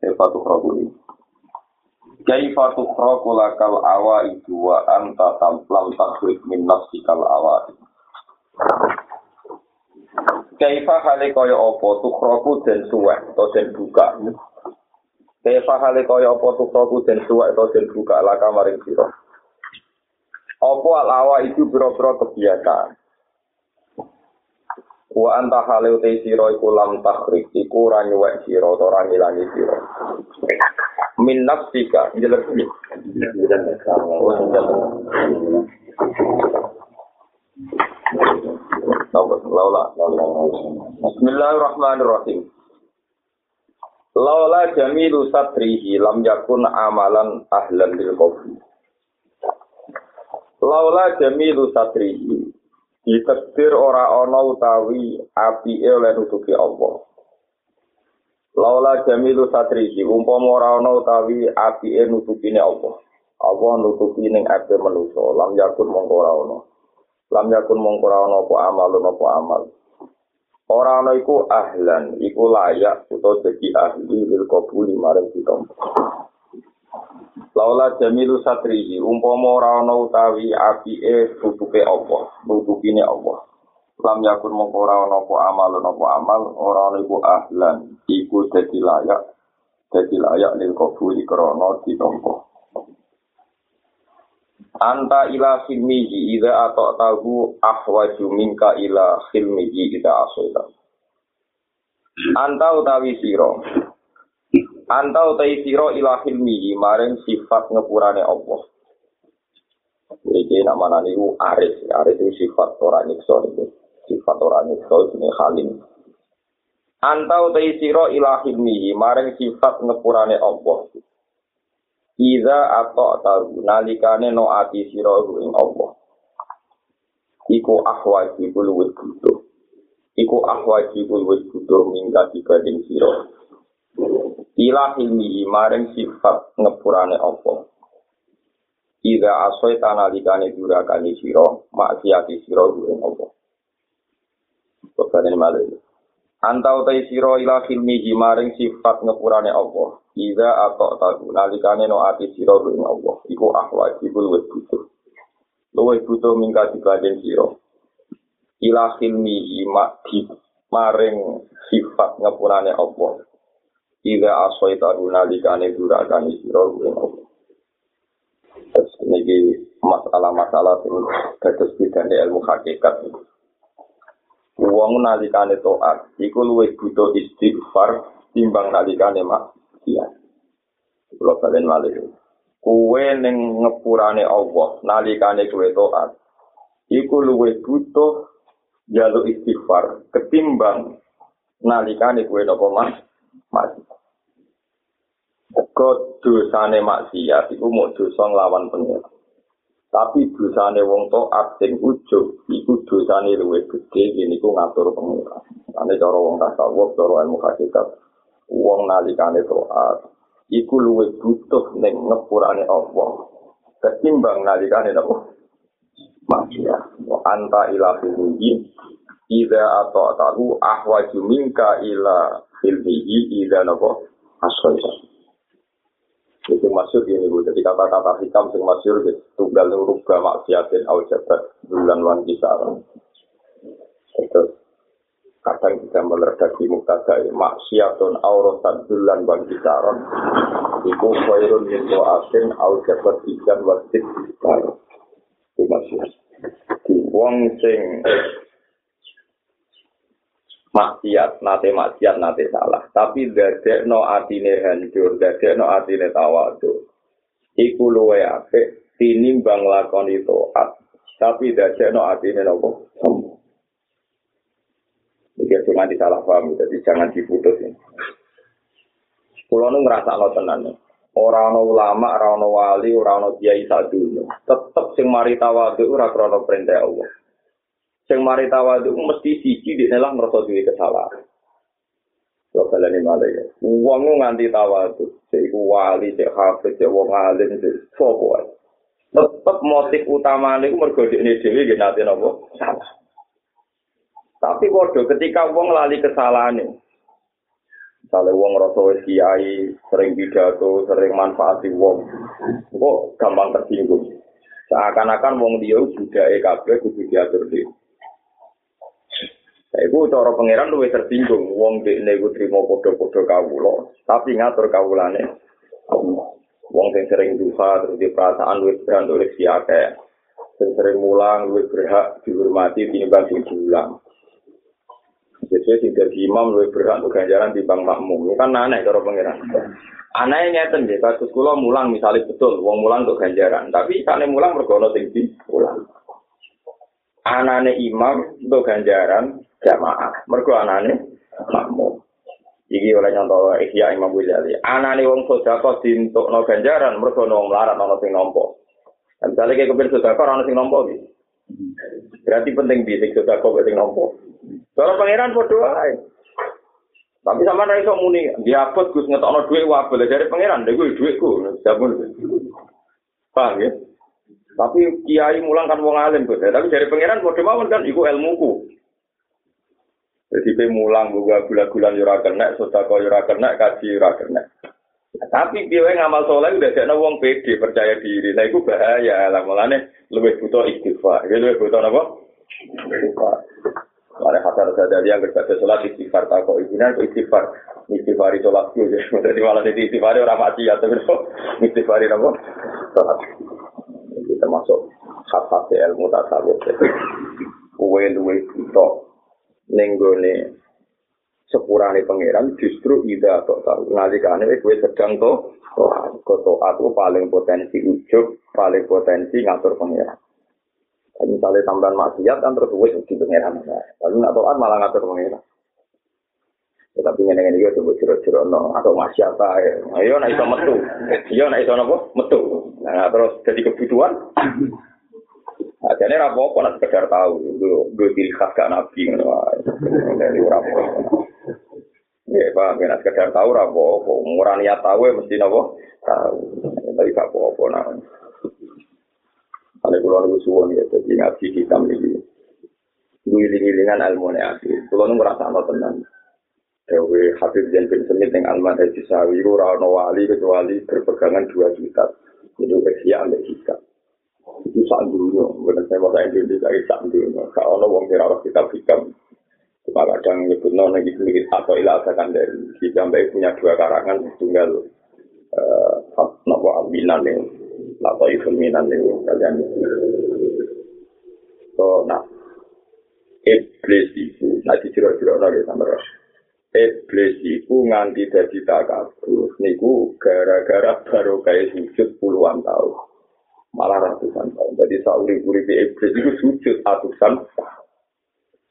Kaifa tukhraquni. Kaifa tukhraqu lakal awaidu wa anta lam takhriq min nafsikal awaidu. Kaifa hale kaya apa tukhraqu den suwek atau den buka. Kaifa hale kaya apa tukhraqu den suwek atau den buka laka maring sira. Apa al awa itu biro-biro kebiasaan. Wa anta hale utai sira iku lam takhrik iku ora nyuwek sira utawa ora ngilangi sira. Min nafsika jelas. Bismillahirrahmanirrahim. Laula jamilu satrihi lam yakun amalan ahlan lil qabri. Laula jamilu satrihi ditekdir ora ana utawi apike oleh nutupi Allah. Laula jamilu satrihi umpama ora ana utawi apike nutupine Allah. Allah nutupi ning ape manusa, lam yakun mongko ora ana. Lam yakun mongko ora ana apa amal apa amal. Ora ana iku ahlan, iku layak utawa dadi ahli lil qabuli marang kita. Laula jamilu satrihi umpama ora ana utawi apike tutupe Allah, nutupine Allah. Lam yakun mongko ora ana apa amal apa amal, ora ana iku ahlan, iku dadi layak, dadi layak lil qabuli krana ditampa. Anta ila khilmihi idza atau tahu ahwaju minka ila khilmihi idza asoita. Anta utawi siro. Anta utawi siro ila khilmihi maring sifat ngepurane Allah. Iki nak mana niku aris, aris itu sifat ora nyiksa niku. Sifat ora nyiksa ini halim. Anta utawi siro ila khilmihi maring sifat ngepurane Allah. Iza atau tahu nalikane no ati siro ing Allah. Iku ahwaji luwih butuh. Iku ahwaji luwih butuh mingga dibanding siro. Ila ilmi maring sifat ngepurane Allah. Iza asoy tanalikane durakani siro, maksiati siro ing Allah. Bapak malah Antau tai siro ila filmihi maring sifat ngepurane Allah. Iza atau tahu nalikane no ati siro ing Allah. Iku ahwaji luwih butuh. Luwih butuh mingka dibanding siro. Ila filmihi di maring sifat ngepurane Allah. Iza asoy tahu nalikane durakani siro ing Allah. Terus ini masalah-masalah yang gatus bidang ilmu hakikat. Wong nalikane toat, iku luwih butuh istighfar timbang nalikane maksiat. Kula balen malih. Kuwe ning ngepurane Allah, nalikane kuwe toat, iku luwih butuh jaluk istighfar ketimbang nalikane kuwe napa mas? Mas. Kok dosane maksiat iku mau dosa nglawan pengira. Tapi dosane wong taat sing ujug iku dosane luwih gedhe niku ngatur pengira. Ane cara wong tasawuf, cara ilmu hakikat, wong nalikane taat iku luwih butuh ning ngepurane Allah. Ketimbang nalikane napa? Maksiat. Wa anta ila filmihi Ida atau tahu ahwaju minka ila filmihi Ida napa? Asoisa. Itu masyur ini bu. Jadi kata-kata hikam sing masyur gitu tunggal rubah maksiatin au jabat bulan wan kisaran. Itu kadang kita meledaki muktada maksiatun auratan bulan wan kisaran. Itu khairun min doatin au jabat ikan wasit kisaran itu masyur di wong sing maksiat, nate maksiat, nate salah. Tapi dadek no atine hancur, dadek no atine tawadu. Iku luwe ape, tinimbang lakon itu at. Tapi dadek no atine nopo sembuh. Jadi jangan disalah paham, jadi jangan diputus ini. Kulo nu ngrasakno tenan. Ora ana ulama, ora ana wali, ora ana kiai sadunya. Tetep sing mari tawadhu ora krana perintah Allah. Sing mari tawadhu mesti siji dene lah ngrasa duwe kesalahan. Yo balane malah ya. Wong nganti tawadhu, sik iku wali, sik hafid, sik wong alim, sik sapa wae. Tetep motif utamane iku mergo dekne dhewe nggih nate napa? Salah. Tapi waduh ketika wong lali kesalahane, Misalnya wong ngerasa wis kiai, sering pidato, sering manfaati wong, kok gampang tersinggung. Seakan-akan wong dia budaya kabeh kudu diatur di. Iku cara pangeran luwih tersinggung, wong dekne iku trimo padha-padha kawula, tapi ngatur kawulane. Wong sing sering duha terus di perasaan luwih berat oleh siake. Sing sering mulang luwih berhak dihormati tinimbang sing diulang. Jadi sing dadi imam luwih berhak untuk ganjaran di bang makmum. Ini kan aneh cara pangeran. Aneh ngeten nggih, kasus kula mulang misalnya betul wong mulang untuk ganjaran, tapi kane mulang mergo ana sing diulang. Anane imam untuk ganjaran jamaah, mergo anane makmum. Iki oleh nyontoh Ihya Imam Ghazali. Anane wong sedekah dientukno ganjaran mergo wong melarat ana sing nampa. Misalnya kayak kepin sedekah ana sing nampa. Berarti penting bisik sedekah kok sing nampa. Kalau pangeran podo ae. Tapi sama ra iso muni, dia Gus ngetokno dhuwit wae boleh dari pangeran, lha kuwi dhuwitku, sabun. Paham ya? Tapi kiai mulang kan wong alim Gus, tapi dari pangeran podo mawon kan iku ilmuku. Jadi pe mulang buka gula-gulan yo ora kena, sedekah yo ora kena, kaji yo ora kena. Tapi piye ngamal soleh udah jadi wong pede percaya diri. Nah itu bahaya. Lah mulane lebih butuh istighfar. Lebih butuh apa? Istighfar. Mare hasil sadari yang berkata sholat istighfar tak kok ibunya itu istighfar istighfar itu sholat itu jadi malah itu istighfar orang mati ya tapi istighfar itu apa sholat ini termasuk hak-hak ilmu tasawuf kue luwe itu nenggone sepurane pangeran justru ida atau tahu ngalikane kue sedang to koto aku paling potensi ujuk paling potensi ngatur pangeran. Misalnya tambahan maksiat kan terus wes di pangeran. Lalu nak taat malah ngatur pangeran. Ya, tapi ini dengan dia coba ciro-ciro no atau maksiat ya ayo nak iso metu. Iya nak iso nopo? Metu. Nah terus jadi kebutuhan jadi rapo apa nak sekedar tahu, gue gue ciri khas gak nabi, dari rapo. Ya, pak, nak sekedar tahu rapo, murah niat tahu ya mesti nopo tahu, tapi gak apa-apa namanya. Ane kulo niku suwon ya, jadi ngaji hitam ini. Giling-gilingan ilmu ne asli. Kulo nu ngerasa no tenan. Dewi Habib Jan bin Semit yang Alman Haji Sawi, ora ono wali kecuali berpegangan dua kitab. Itu Eksia ambek Hikam. Itu sak dunia, bukan saya bahasa Indonesia, itu sak dunia. Kalau ono wong kira kitab Hikam, cuma kadang nyebut nona gitu atau ilah akan dari Hikam punya dua karangan, tunggal uh, nopo albinan yang atau minan itu kalian. So nah iblis itu nah di jero-jero lagi sama iblis itu nganti dari takabur. Niku gara-gara baru kayak sujud puluhan tahun malah ratusan tahun jadi sauri-uri iblis itu sujud ratusan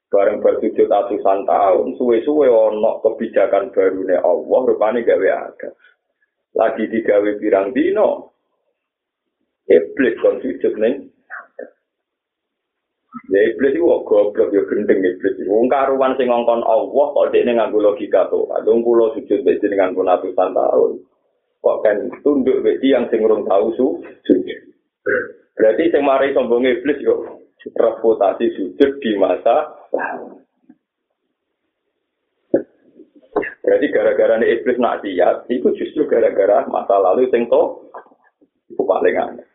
bareng bersujud ratusan tahun suwe-suwe ono kebijakan baru nih Allah rupanya gawe ada lagi digawe pirang dino iblis kon sujud ning Ya iblis itu goblok ya gendeng iblis. Wong karuan sing ngongkon Allah kok dekne nganggo logika to. Adung kula sujud mek jenengan pun atusan tahun. Kok kan tunduk mek yang sing urung tau su sujud. Berarti sing mari sombong iblis yo reputasi sujud di masa Berarti gara-gara ini iblis nak siap, itu justru gara-gara masa lalu sing to itu paling aneh.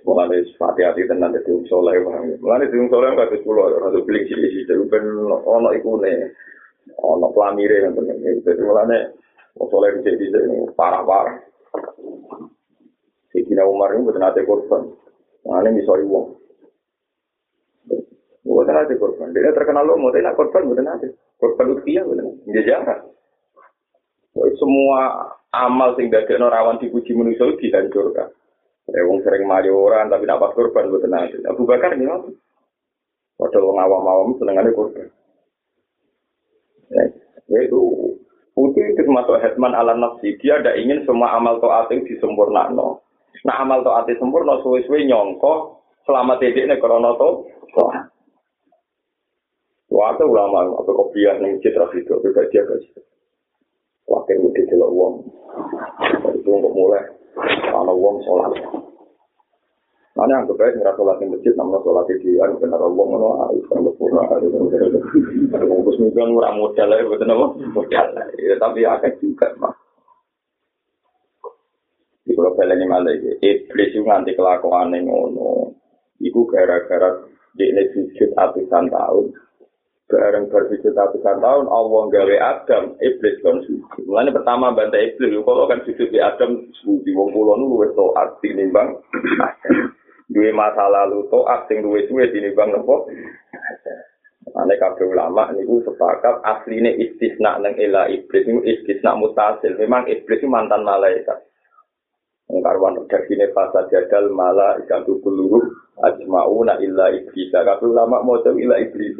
Mulane hati-hati tenan dadi wong saleh wae. Mulane dadi wong saleh kok wis kula ora beli siji jadi ben ono iku ne. Ono plamire ngoten iki. Dadi mulane wong saleh iki bisa parah-parah. Sidina Umar ini betul nate korban. Mulane misoi wong. Bukan nate korban. Dia terkenal lo, mau nak korban bukan nate. Korban utia bukan. Dia jarak. Semua amal sing dadekno rawan dipuji manusia dihancurkan. Ya wong sering mari orang tapi nak pas korban boten ate. Abu Bakar nih ngono. Padahal wong awam-awam senengane korban. Ya, itu Putih itu termasuk hetman ala nafsi. Dia tidak ingin semua amal to'at itu disempurnakan. Nah amal to ati sempurna suwe-suwe nyongko selama titik nek krana to. Wah, itu ulama, apa kok ning citra itu, tapi gak dia gak Wakil mudik di luar uang, itu untuk mulai, karena uang sholat. Mana yang kebaik ngira sholat di masjid, namun sholat di dia, ah, itu benar uang, ngono, ada yang berpura, ah, ada yang berpura. Ada yang berpura, ada yang berpura, ada yang berpura, ada yang berpura, ada yang Di kalau ini malah iblis itu nganti kelakuan yang ngono. Iku gara-gara di ini sujud atusan tahun. bareng berpikir ratusan tahun Allah gawe Adam iblis kan suci mulanya pertama bantai iblis kalau kan sujud di Adam suci wong pulau nu arti nimbang dua masa lalu to arti luwes suwe di nimbang nopo Ane kabeh ulama niku sepakat asline istisna nang ila iblis niku istisna mutasil. Memang iblis itu mantan malaikat. Ngkarwan redaksine fasa jadal mala ikatu kuluruh ajma'una illa iblis. Kabeh ulama mau ila iblis.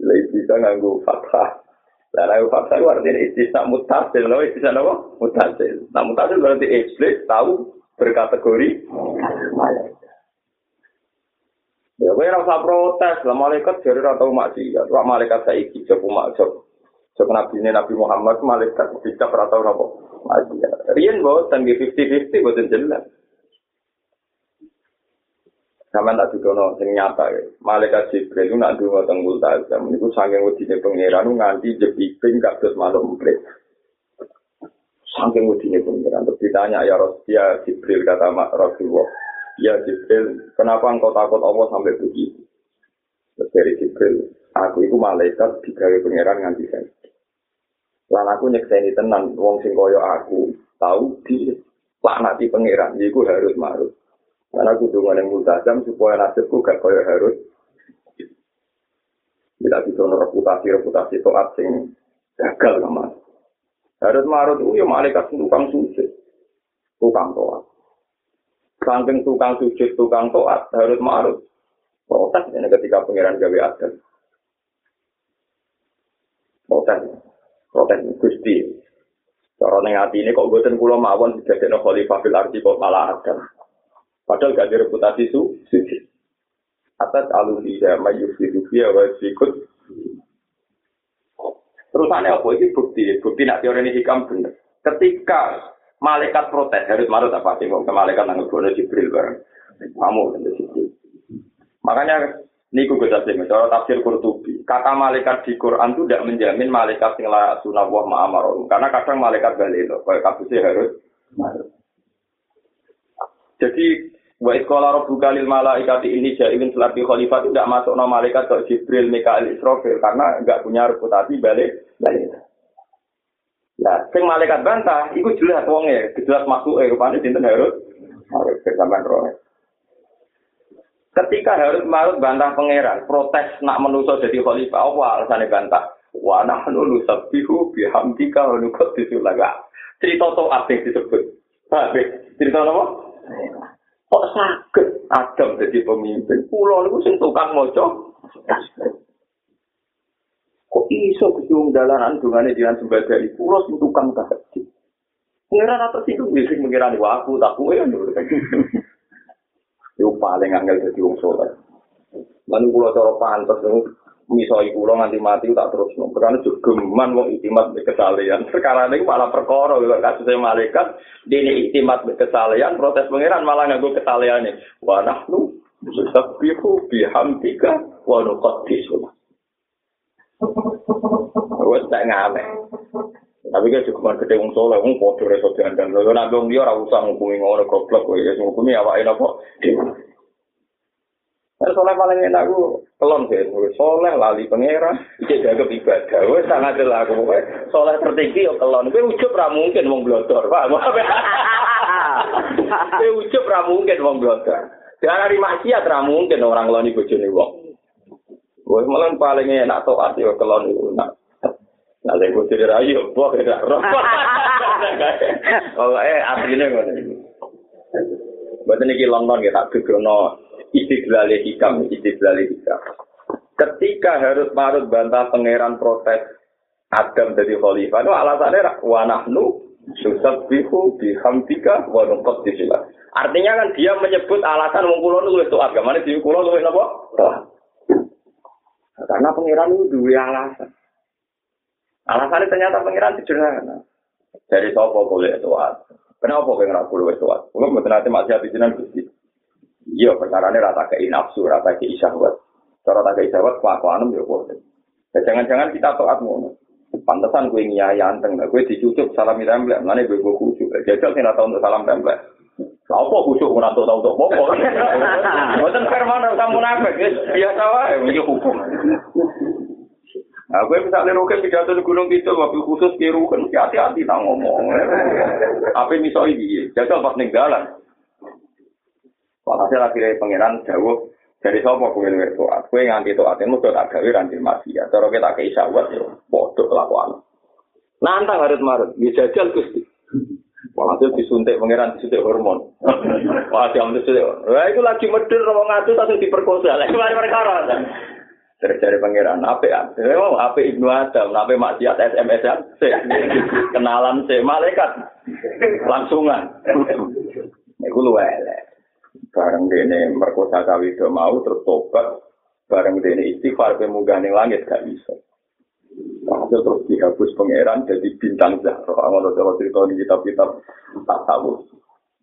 Ila iblis nganggo fathah. Lah nek fathah itu artinya istisna mutasil, lho istisna apa? Mutasil. Nah mutasil berarti iblis tahu berkategori malaikat. Ya ora usah protes, lah malaikat jare ora tau maksiat. Wah malaikat saiki jek maksud. Jek nabi Nabi Muhammad malaikat bisa ora tau napa. Maksiat. Riyen boten 50-50 boten jelas. Sama tak didono sing nyata ya. Malaikat Jibril itu nak dungo teng multazam. Niku saking wedine pangeran nganti jepiping kados manuk muklis. Saking wedine pangeran terus ditanya ya Rasul Jibril kata Mak Rasulullah. Ya Jibril, kenapa engkau takut Allah sampai begitu? Terus dari Jibril, aku itu malaikat digawe pangeran nganti saya. Lan aku nyekseni tenan wong sing kaya aku tahu di laknati pangeran, iku harus marut. Karena aku dengan yang multazam supaya nasibku gak kaya harus. Tidak bisa reputasi-reputasi toat sing gagal sama. Harus marut itu ya malaikat tukang sujud. Tukang toat. Saking tukang sujud, tukang toat, harus marut. Protes ini ketika pengiran gawe adat. Protes. Protes gusti. Cara neng hati ini kok buatan pulau mawon ada khalifah fil arti kok malah ada. Padahal gak reputasi su. Atas alumni mayu fidukia wa sikut. Terusannya apa? Ini bukti. Bukti nak teori ini hikam benar. Ketika malaikat protes, harus marut apa sih? Ke malaikat bono Jibril bareng. Kamu. Makanya niku gue tafsir, cara tafsir Qurtubi. Kata malaikat di Quran itu tidak menjamin malaikat yang layak sunah wah ma'amaron. Karena kadang malaikat balik loh. Kayak kasusnya harus. Jadi wa iskola rabbuka lil malaikati ini jailin selati khalifah itu tidak masuk nama malaikat ke Jibril, Mikael, Israfil karena nggak punya reputasi balik balik. Nah, sing malaikat bantah, itu jelas wongnya, jelas masuk eh rupanya sinten harus harus kesamaan roh. Ketika harus marut bantah pangeran, protes nak menuso jadi khalifah, apa alasannya bantah? Wa nahnu nusabbihu bihamdika wa nuqaddisu laka. Cerita to yang disebut? Cerita apa? Kok sakit Adam jadi pemimpin? Pulau itu sing tukang moco. Kok iso kecium dalanan dungane jangan sebagai pulau sing tukang tahajud. Pengiran atas itu bisa mengirani waktu, tak kue kan. Paling angel jadi wong sholat. Lalu pulau cara pantas misoi kula nganti mati tak terus no. Karena geman wong itimat kesalehan. Sekarang ini malah perkara kalau kasus malaikat dini itimat kesalehan protes pangeran malah nganggo kesalehan ini. Wa nahnu nusabbihu bihamdika wa nuqaddisu. Wes tak ngame. Tapi kan cukup gede wong soleh, wong podo reso dandan. Lalu nabi wong dia ora usah ngukumi ngono goblok kowe, ya ngukumi awake napa. Terus soleh paling enak aku kelon sih, soleh lali pangeran, iki jaga ibadah. Wes sangat jelas aku kowe soleh tertinggi yo kelon. Kowe ujub ra mungkin wong blodor, paham? Kowe ujub ra mungkin wong blodor. Dari maksiat ra mungkin orang ngeloni bojone wong. Wes malah paling enak taat yo kelon iku. Nah, lek bojone ra yo bok gak roh. Oh, eh ngono iki. Mboten iki London ya tak dudono istiqlal hikam, istiqlal hikam. Ketika harus marut bantah pangeran protes Adam jadi khalifah, itu alasannya wa nahnu nusabbihu bihamdika wa nuqaddisu Artinya kan dia menyebut alasan wong kula luwih taat, gamane di kula luwih napa? Karena pengiran itu dua alasan. Alasannya ternyata pengiran sederhana. Dari sopo boleh taat. Kenapa pengiran boleh taat? Kalau betul nanti masih hati jinan gusti. Iya, perkara ini rata ke nafsu, rata ke isyahwat. Cara rata ke isyahwat, kelakuan ya boleh. Jangan-jangan kita taat ngono. pantesan gue nyai anteng gue dicucuk salam templek mana gue gue kucuk jajal sih untuk salam templek apa kucuk gue tahu tahu untuk bobo bukan firman kamu nafek biasa wae ini hukum Nah, gue misalnya roket pidato di Gunung Kidul, mobil khusus biru kan hati-hati tak ngomong. Apa misalnya ini? Jajal pas ninggalan. Walhasil akhirnya pangeran jauh Dari sapa kowe luwih taat? Kowe nganti taat ilmu tak gawe ranti maksiat. Cara kita ke isawat yo padha kelakuan. Nantang harus marut, ya jajal Gusti. Walhasil disuntik pangeran disuntik hormon. Wah, jam itu Wah, itu lagi medun wong ngadu langsung diperkosa. Lagi mari perkara. Terjadi pangeran, apa ya? Oh, apa Ibnu Adam, apa maksiat SMS ya? Kenalan si malaikat. Langsungan. Iku luwe elek. Bareng dene merkosa kawido mau tertobat bareng dene istighfar ke langit gak bisa Hasil terus dihapus pangeran jadi bintang Zahra. Kalau kalau cerita di kitab-kitab tak tahu.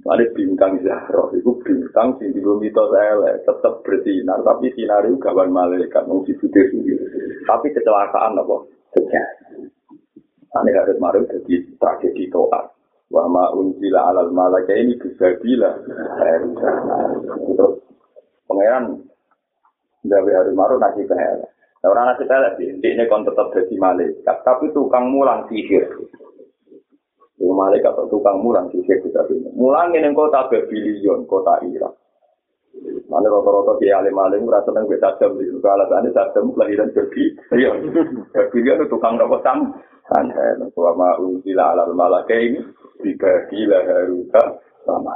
Ada bintang Zahra, itu bintang sing di bumi tetap bersinar, tapi sinar itu kawan malaikat mau dibutuh sendiri. Tapi kecelakaan apa? Kejadian. Ini harus marah jadi tragedi toat. Wa ma unzila alal malaka ini bisa bila terus pangeran gawe hari maru nasi pehel orang nasi pehel sih ini kon tetap jadi malaikat tapi tukang mulang sihir Itu malaikat atau tukang mulang sihir kita ini. Mulang ini kota berbilion, kota Irak. Mana rata-rata kiai alim alim merasa seneng beda jam di suka alasannya jam kelahiran berbi. Iya, berbilion itu tukang nopo sang. Santai, wa ma unzila alal malaka ini dibagi haruka sama.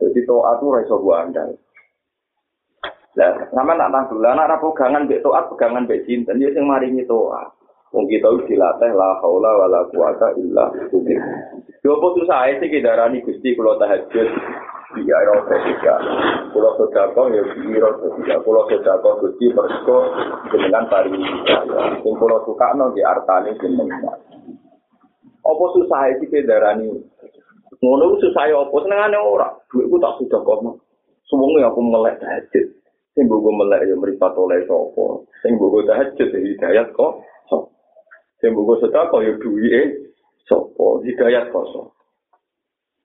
Jadi toat itu raiso buah anda. Nah, sama nak tahu lah, nak pegangan bek toat, pegangan bek cinta, dia yang maringi toat. Wong kita wis dilatih la haula wala quwata illa billah. Yo apa susah sih darani Gusti kula tahajud iya ro ketiga. Kula sedekah ya biro ketiga. Kula sedekah Gusti mergo jenengan pari saya. Sing kula sukakno di artane jenengan. Apa susah iki darani? Ngono susah ya apa senengane ora. Duitku tak sudah kono. Suwunge aku melek tahajud. Sing mbok melek ya mripat oleh sapa. Sing mbok ya hidayat kok. Sing mbok sedekah ya duwike sapa. Hidayat kok.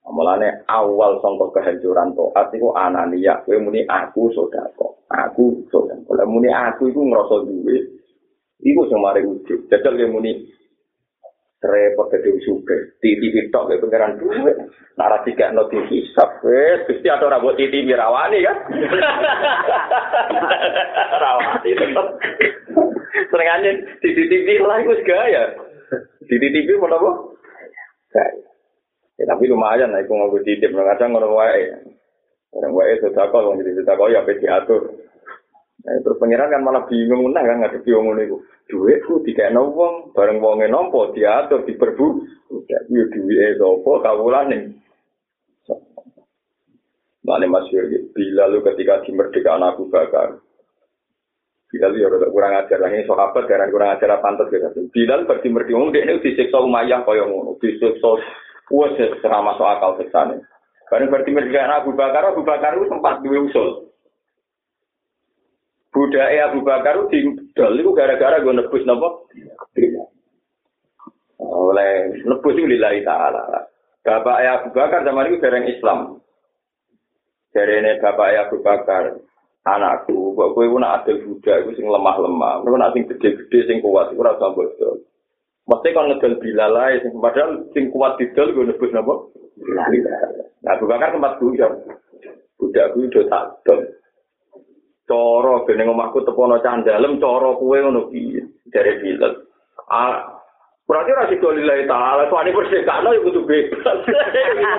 Amalane awal sangka kehancuran toat iku anania kowe muni aku sedekah. Aku sedekah. Muni aku iku ngrasa duwe. Iku sing mari ujug. Jajal muni repot dadi suge titi tok ke pengeran duwe nara tiga no titi hisap wes gusti atau rambut titi mirawani kan? Rawani tetep. Senengannya titi titi lah itu gaya. Titi titi apa? Gaya. Ya, tapi lumayan lah itu ngomong titip. Kadang ngono wae. Orang wae sudah jadi sudah kok ya diatur Nah, terus pangeran kan malah bingung nah kan ngadepi wong ngene iku. Duitku dikekno wong, bareng wonge nampa diatur diperbu. Udah yo duwike sapa kawulane. Mane masyhur bila lu ketika di merdeka Abu Bakar. Bilal ya rada kurang ajar lah ini sahabat karena kurang ajar pantas gitu. Bilal pergi merdeka wong dekne disiksa Umayyah kaya ngono, disiksa wes serama masuk akal sesane. Bareng berarti merdeka Abu Bakar, Abu Bakar itu sempat duwe usul. Budaya Abu Bakar di dol itu gara-gara gue nebus nopo oleh nebus itu lillahi ta'ala. Bapak Abu Bakar zaman itu dereng Islam. Dari ini bapak Abu Bakar anakku kok gue nak ada Buddha gue sing lemah-lemah. Gue nak sing gede-gede sing kuat gue rasa bocor mesti kan ngedol sing padahal sing kuat di dol gue nebus nopo nah Abu Bakar tempat Buddha Buddha gue udah tak dol cara gene omahku tepono candalem cara kuwe ngono piye dari ah berarti ora sik lillahi taala suwane persekano ya kudu bebas.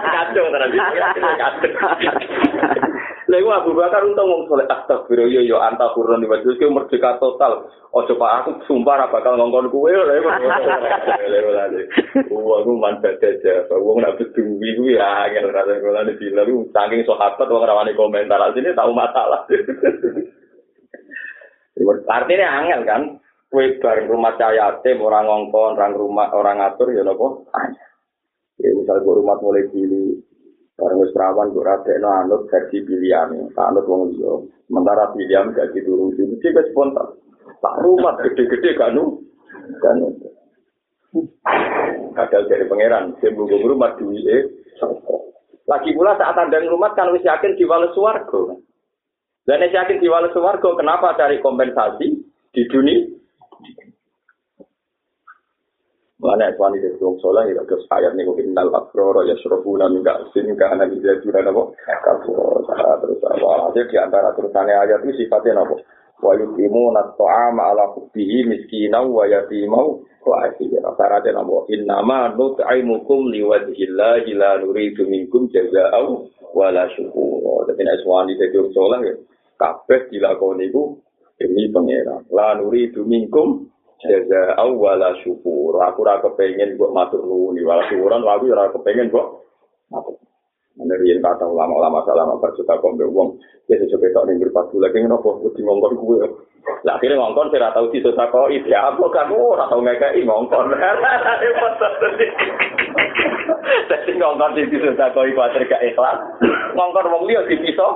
Kacau tenan kacau lha iku Abu Bakar untung wong saleh astagfirullah yo yo anta kurun di wajib merdeka total. Ojo pak aku sumpah ra bakal ngongkon kuwe lha iku. Wah aku mantap aja. Wong nak beduwi kuwi ya ngene ra kula di film saking sahabat wong rawani komentar sini tahu masalah. Artinya angel kan, kue bareng rumah cahaya tim orang ngongkon, orang rumah orang ngatur ya nopo. Ya misal gue rumah mulai cilik, Barang wis perawan kok radekno anut versi pilihan, anut wong liya. Sementara pilihan gak dituruti, mesti wis spontan. Tak rumah gede-gede kan nu. Kan. Kadal dari pangeran, mung rumah duwike Lagi pula saat anda rumah kan wis yakin diwales swarga. Dan yakin diwales swarga, kenapa cari kompensasi di dunia? Mana suami dari wong soleh ya terus ayat nih mungkin nal akroro ya surabuna minta sin ke anak bisa juga nabo kafu terus apa? Aja di antara terusannya ayat itu sifatnya nabo wa yukimu nat'ama ala hubbihi miskinau wa yatimau wa asira. Syaratnya nabo innama nut'imukum liwajhillahi la nuridu minkum jazaa'u wala syukur tapi nek suami dari wong soleh kabeh dilakoni iku demi pangeran. La nuridu jaza awala syukur. Aku ora kepengin kok matur nuwun wala syukuran, aku ora kepengin kok. Menerian kata ulama-ulama salam bersuka kombe wong. Ya sesuai tok ning pas lagi ngopo kudu ngongkon kuwe. Lah akhirnya ngongkon sira tau disusah kok ya apa kan ora tau ngekeki ngongkon. Dadi ngongkon di disusah kok iku gak ikhlas. Ngongkon wong liya dipiso.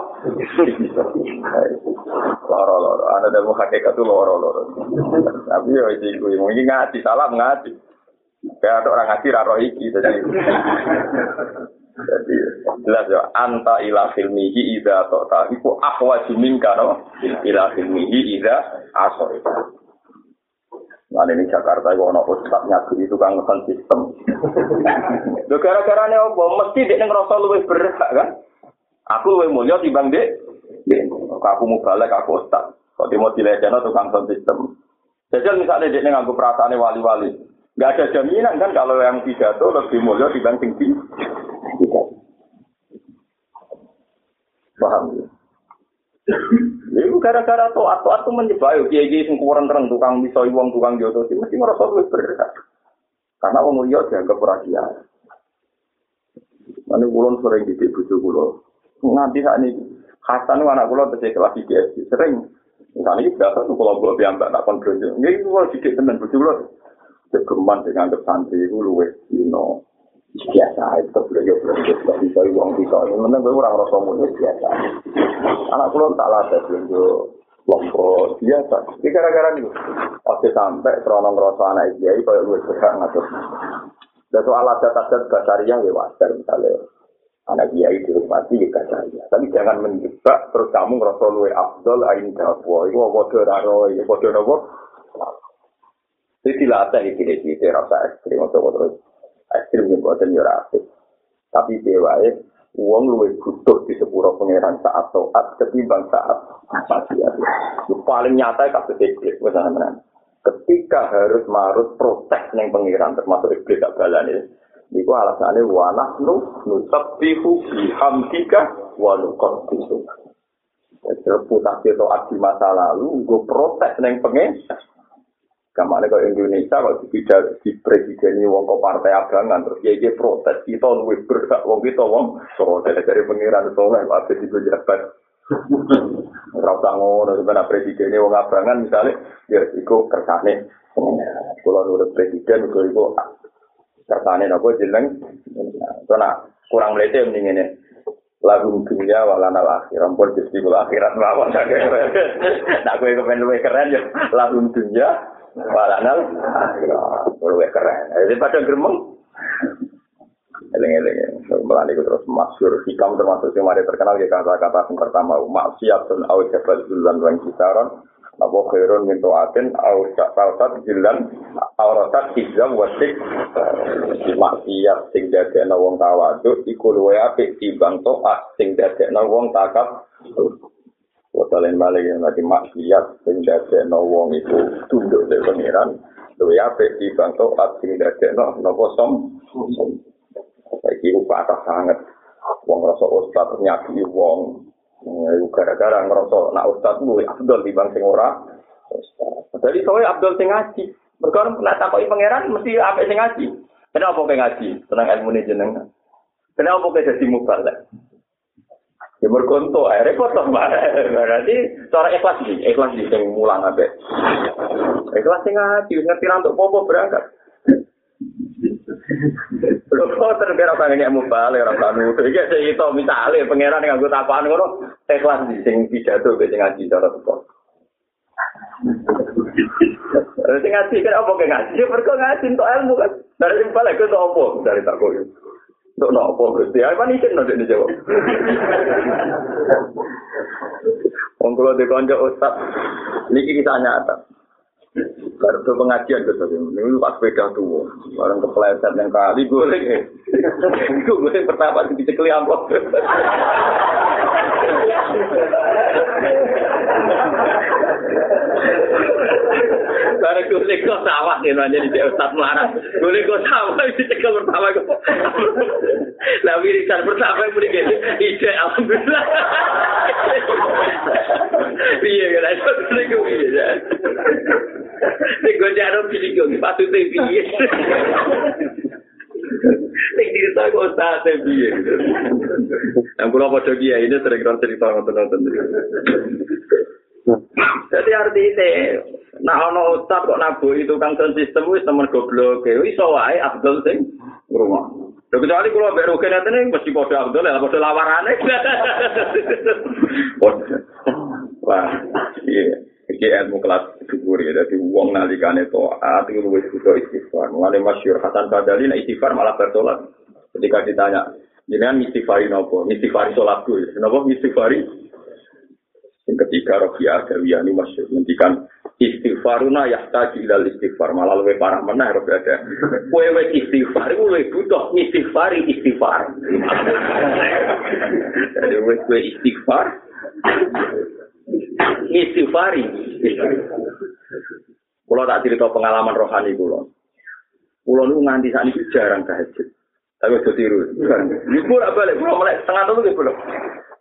Loro-loro, ana demo hakikat itu loro-loro. Tapi yo iki kuwi mungkin ngaji salam ngaji. Kayak orang ngaji raro iki jadi. Jadi jelas ya anta ila filmihi ida tota iku ahwa juminka no ila filmihi aso itu. Nah ini Jakarta itu ono ustad nyatu itu kan ngekan sistem. Gara-gara ini apa? Mesti dia ngerasa lebih berhak kan? Aku lebih mulia dibanding dia. Aku mau balik aku ustad. Kalau mau dilecehkan tukang sistem. Jadi misalnya dia nganggu perasaan wali-wali. Gak ada jaminan kan kalau yang pidato lebih mulia dibanding kita. Paham ya? Ini gara-gara to atau atau menyebayu kiai kiai sing kurang terang tukang bisa uang tukang jodoh mesti merasa lebih berkah. Karena wong liya dianggap kiai. Mane kulon sering di bujuk kulo. Nganti saat ini Hasan anak kula tes kelas di SD sering. Misalnya ini berapa tuh kalau gue biang tak kon berjuang ini gue sedikit sedikit teman berjuang kegeman dengan kesanti dulu wes dino. Biasa itu sudah yo lebih jauh lebih dari uang kita ini memang gue orang rasa mulia biasa. Anak kulo tak lada berjuang lompo biasa. Ini gara-gara nih pasti sampai peronong rasa anak dia itu kayak gue sekarang atau dan soal alat data dan basaria gue wajar misalnya. Anak kiai dihormati ya basaria tapi jangan menjebak terus kamu ngerasa luwe abdul ain dapwa itu bodoh raro itu bodoh nopo? Jadi dilatih ini ini rasa ekstrim atau terus ekstrim yang buatan ya rapid. Tapi dewae, uang luwe butuh di sepuro pangeran saat toat ketimbang saat maksiat. Paling nyata kasus iblis, misalnya Ketika harus marut protes neng pangeran termasuk iblis gak balani, Iku alasannya wanah nu nusabbihu bihamdika wa nuqaddisu. Reputasi toat di masa lalu, gue protes neng pengen, Kamane kok Indonesia kok tidak di presiden wong kok partai abangan terus ya dia protes kita luwih berhak wong kita wong so dari pengiran soleh ada di pejabat. Ora usah ngono sebenarnya presiden wong abangan misalnya ya iku kersane. Kalau nurut presiden iku iku kersane nopo jeneng so nah kurang melete mending ini lagu dunia walana akhir ampun jadi akhirat mawon nah gue kepen luwih keren ya lagu dunia Walanal akhirat. keren. Jadi pada gremeng. Eleng-eleng. Melani terus masyur. Hikam termasuk yang mari terkenal ya kata-kata yang pertama. Maksiat dan jabal julan dan kisaron. Nabo khairun min au sa'falsat jilan au rosat hijam wasik di maksiat sing dadekna wong tawaduk iku luwe apik timbang to'at sing dadekna wong takab Wotalen balik yang nanti maksiat sing dadekno wong itu tunduk dari pangeran. Luwe apik dibantu at sing dadekno napa som. Saiki ku atas sangat wong rasa ustaz nyaki wong gara-gara ngerasa nak ustaz lu Abdul di bang sing ora. Jadi soalnya Abdul sing ngaji. Mereka nak takoki pangeran mesti apa sing ngaji. Kenapa kayak ngaji? Tenang ilmu ini jenengan. Kenapa kayak jadi mubalek? Ya berkonto, eh repot toh mbak. Berarti cara ikhlas nih, ikhlas nih yang mulang abe. Ikhlas sih ngaji, ngerti untuk popo berangkat. Lho kok terkira pengen mau balik orang kanu. Iki sing itu misale pangeran nganggo tapaan ngono, ikhlas di sing pidato ke sing ngaji cara teko. Sing ngaji kan apa ke ngaji? Perko ngaji untuk ilmu kan. Dari sing balik ke untuk apa? Dari tak kok. Untuk nopo Gusti? Apa nih kan nanti dijawab. Wong kula dikonco ustaz, niki kita nyata. Baru pengajian ke tadi, ini pas sepeda tuh, orang kepleset yang kali itu boleh pertama di cekli amplop. Barang gue kok sawah nih nanya di Ustaz Melarat. Gue kok sawah di pertama kok. Lah wiridan pertama yang mending ide alhamdulillah. Iya kan itu gue gue iya. Nek gue jarang pilih gue patutnya piye. Nek cerita kok ustaz piye. Yang kula padha kiai ini sering cerita ngoten-ngoten. Jadi artinya, nah ono ustaz kok nabu itu kan sistem wis temen goblok, wis wae Abdul sing rumah. Lho kecuali kalau mbek rugen ngene mesti padha Abdul ya padha lawarane. Wah, iya. Iki ilmu kelas dhuwur ya, dadi wong nalikane taat iku luwih butuh istighfar. Mulane masyhur Hasan Badali nek istighfar malah bertolak. Ketika ditanya, jenengan istighfari nopo? Istighfari salatku. Napa istighfari? Yang ketiga Rabi'ah Adawiyani masyhur ngendikan istighfaruna yahtaju ilal istighfar malah luwih parah meneh Rabi'ah ada. Kowe wis istighfar iku luwih butuh istighfari istighfar. Jadi wis kowe istighfar istighfari. Kulo tak cerita pengalaman rohani kulo. Kulo nu nganti saat ini jarang tahajud. Tapi udah tiru. Ini kulo balik, kulo mulai setengah tahun gitu kulo.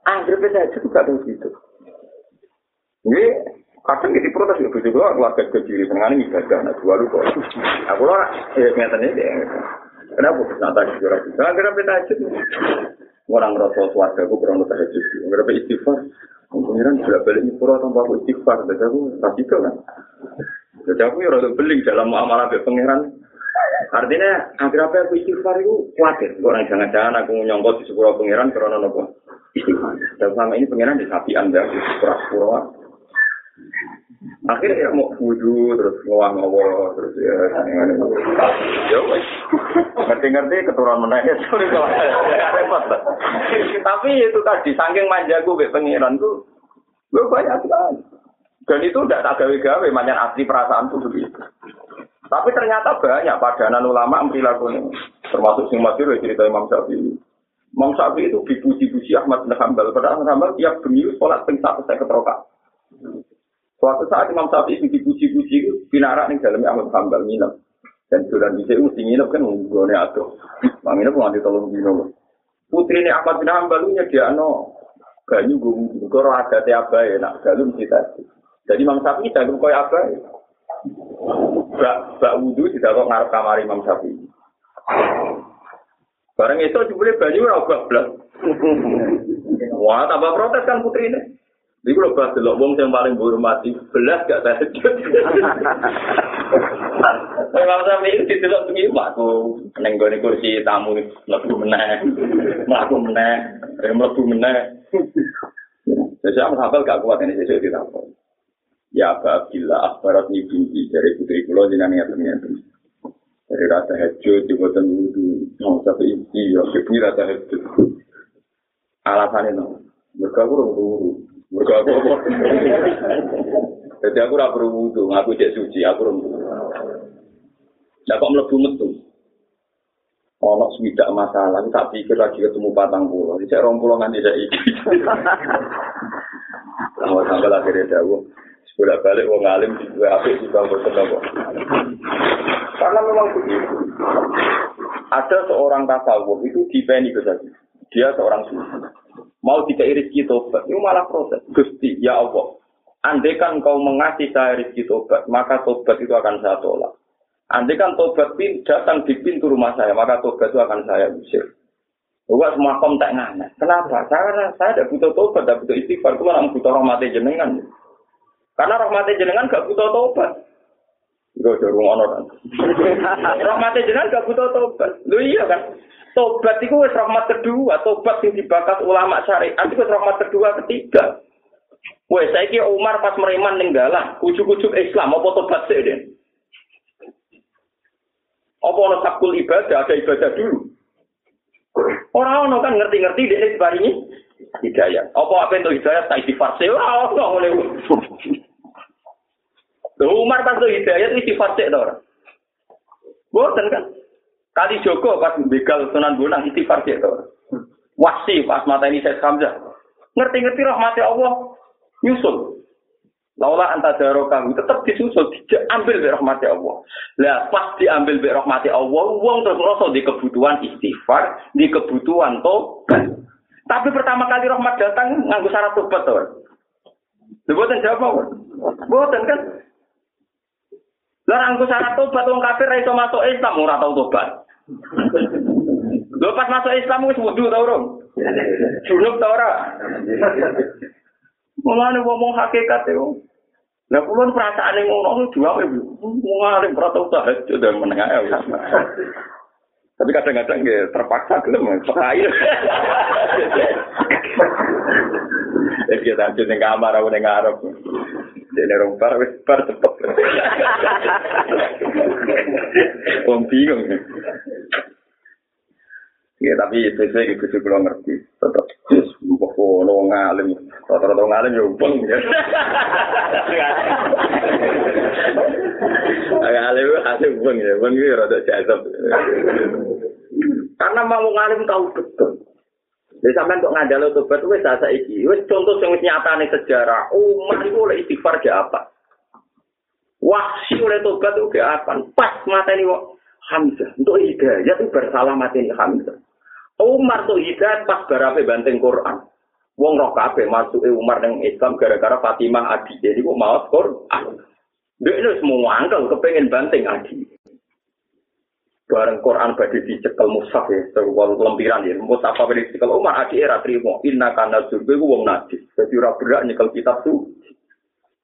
Angger tahajud gak tahu gitu. Ini kadang kita protes itu juga keluarga kecil ini ibadah nah dua kok. Aku lo ya nyatanya dia. Kenapa? Nata di juara juga. Angger tahajud. Orang rasa suarga aku kurang tahajud. Angger istighfar. Pengiran bolak balik nyepura tanpa aku istighfar, jadi aku kasih itu kan. Jadi aku ya rada beling dalam muamalah dengan pengiran. Artinya, akhir apa aku istighfar itu khawatir. Kok jangan-jangan aku nyongkot di sepura pengiran karena nopo istighfar. Dan selama ini pengiran di sapi anda, di sepura-sepura. Akhirnya ya mau wudhu, terus ngawang-ngawang, terus ya, ya wes. Ngerti-ngerti keturunan kalau repot. Tapi itu tadi, saking manja gue pengiran tuh, gue banyak sekali. Dan itu udah tak gawe-gawe, banyak asli perasaan tuh begitu. Tapi ternyata banyak padanan ulama perilaku ini. Termasuk sing masyur cerita Imam Syafi'i. Imam Syafi'i itu dipuji-puji Ahmad bin Hanbal. Padahal Hanbal tiap pemilu sholat ping satu saya keterokan. Suatu saat Imam Syafi'i dipuji-puji itu pinarak ning dalam Ahmad Hambal nginep. Dan sudah bisa mesti nginep kan atuh. Mang nginep nganti tolong dino. Putri ini Ahmad bin Hambal dia no banyu gue koro ada tiap ya nak galum kita. Jadi Imam Syafi'i dalam koi apa? Bak bak wudhu tidak kok ngarep kamar Imam Syafi'i. Barang itu jebule banyu ora bablas. Wah, tambah protes kan putri ini. Ini kalau bahas delok wong yang paling mati, belas gak tahajud. Kalau sampai itu delok begini, aku nenggoni kursi tamu, melaku meneh, melaku meneh, melaku meneh. Jadi aku hafal gak kuat ini sesuatu di tamu. Ya bila akbarat ini binti dari putri pulau jenang ya ternyata. Dari rata hajud, di botan wudhu, mau sampai inti, ya kini rata hajud. Alasannya no, mereka kurang Mergo? Jadi aku ora perlu wudu, aku cek suci, aku ora wudu. Lah kok mlebu metu? Ono swidak masalah, tak pikir lagi ketemu patang pulau. Cek rong pulau nganti sak iki. Sama sampai akhirnya jauh. Sekolah balik wong alim dua apik di bangku. Karena memang begitu. Ada seorang tasawuf itu dipeni ke Dia seorang sufi. Mau dikei rezeki tobat, itu malah proses. Gusti, ya Allah, andai kan kau mengasih saya rezeki tobat, maka tobat itu akan saya tolak. Andai kan tobat pin, datang di pintu rumah saya, maka tobat itu akan saya usir. Gua semua kom tak nganek. Kenapa? Karena saya tidak butuh tobat, tidak butuh istighfar. Cuma orang butuh rahmati jenengan. Karena rahmati jenengan gak butuh tobat. Gue udah rumah kan. rahmati jenengan gak butuh tobat. Lu iya kan? Tobat itu wis rahmat kedua. Tobat yang dibakas ulama syariat itu rahmat kedua ketiga. Wes saya Umar pas mereman ninggalan, kucuk-kucuk Islam apa tobat sih den? Apa ono sakul ibadah, ada ibadah dulu. Orang orang kan ngerti-ngerti dia ini hidayah. Apa apa itu hidayah? Tak istighfar sih. Wah, nggak boleh. Umar pas itu hidayah itu istighfar sih. Boten kan? Kali Joko pas begal Sunan Bonang istighfar sih orang. Wasi pas mata ini saya Hamzah. Ngerti-ngerti rahmati Allah nyusul. Laula anta darokahu tetap disusul, diambil dari rahmati Allah. Lah pas diambil dari rahmati Allah, uang terus ngerasa di kebutuhan istighfar, di kebutuhan tobat. Tapi pertama kali rahmat datang nganggu syarat tobat tuh. Buatan jawab Buatan kan? Lah nganggu syarat tobat wong kafir ra iso masuk Islam ora tau tobat. Lho pas masuk Islam wis wudu ta urung? Junub ta ora? Mulane ngomong hakikat itu. Nah, kulon perasaan yang ngono itu dua ibu, ngalim perasaan tahajud dan menengah ya. Tapi kadang-kadang ya terpaksa gelem sekair. Ya kita tahajud ning kamar aku ning ngarep. Dene rompar wis bar cepet. Wong bingung. Ya tapi itu saya ikut juga ngerti. Tetap jus, bukan lo ngalim, rata-rata ngalim ya ubeng ya. Ngalim hasil ubeng ya, ubeng itu rata jazab. Karena mau ngalim tahu betul. Jadi sampai untuk ngandalo tobat wes asa iki, wes contoh yang nyata nih sejarah. Umar itu oleh istighfar dia apa? Wahsi oleh tobat itu dia apa? Pas mata ini Hamzah untuk hidayah itu bersalah mati ini Hamzah. Umar tuh hidayat pas barape banteng Quran. Wong roh kabeh masuk Umar nang Islam gara-gara Fatimah adi. Jadi kok mau Quran. Dia itu semua angkel kepengen banteng adi. Bareng Quran badhe dicekel mushaf ya, terwal lempiran ya. Mushaf apa dicekel Umar adi era trimo. Inna kana surga ku wong najis. Dadi ora berak nyekel kitab tuh.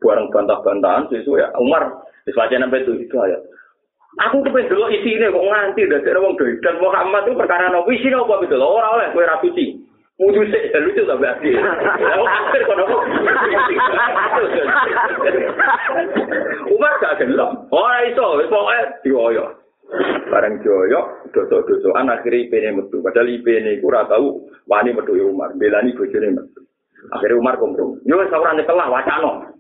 Bareng bantah-bantahan sesuai ya Umar wis wacana itu itu ayat. Aku dulu isi ini kok nganti orang dari dan Muhammad itu perkara nabi isi apa gitu loh orang oleh kue raputi. Mudu sih dan lucu tapi asli. Akhir kau nopo. Umar gak. Orang itu pokoknya dioyo. Barang joyo dosok dosokan akhirnya ip ini metu. Padahal ip ini kurang tahu wani metu umar belani bojone metu. Akhirnya umar kompromi yo seorang telah wacana.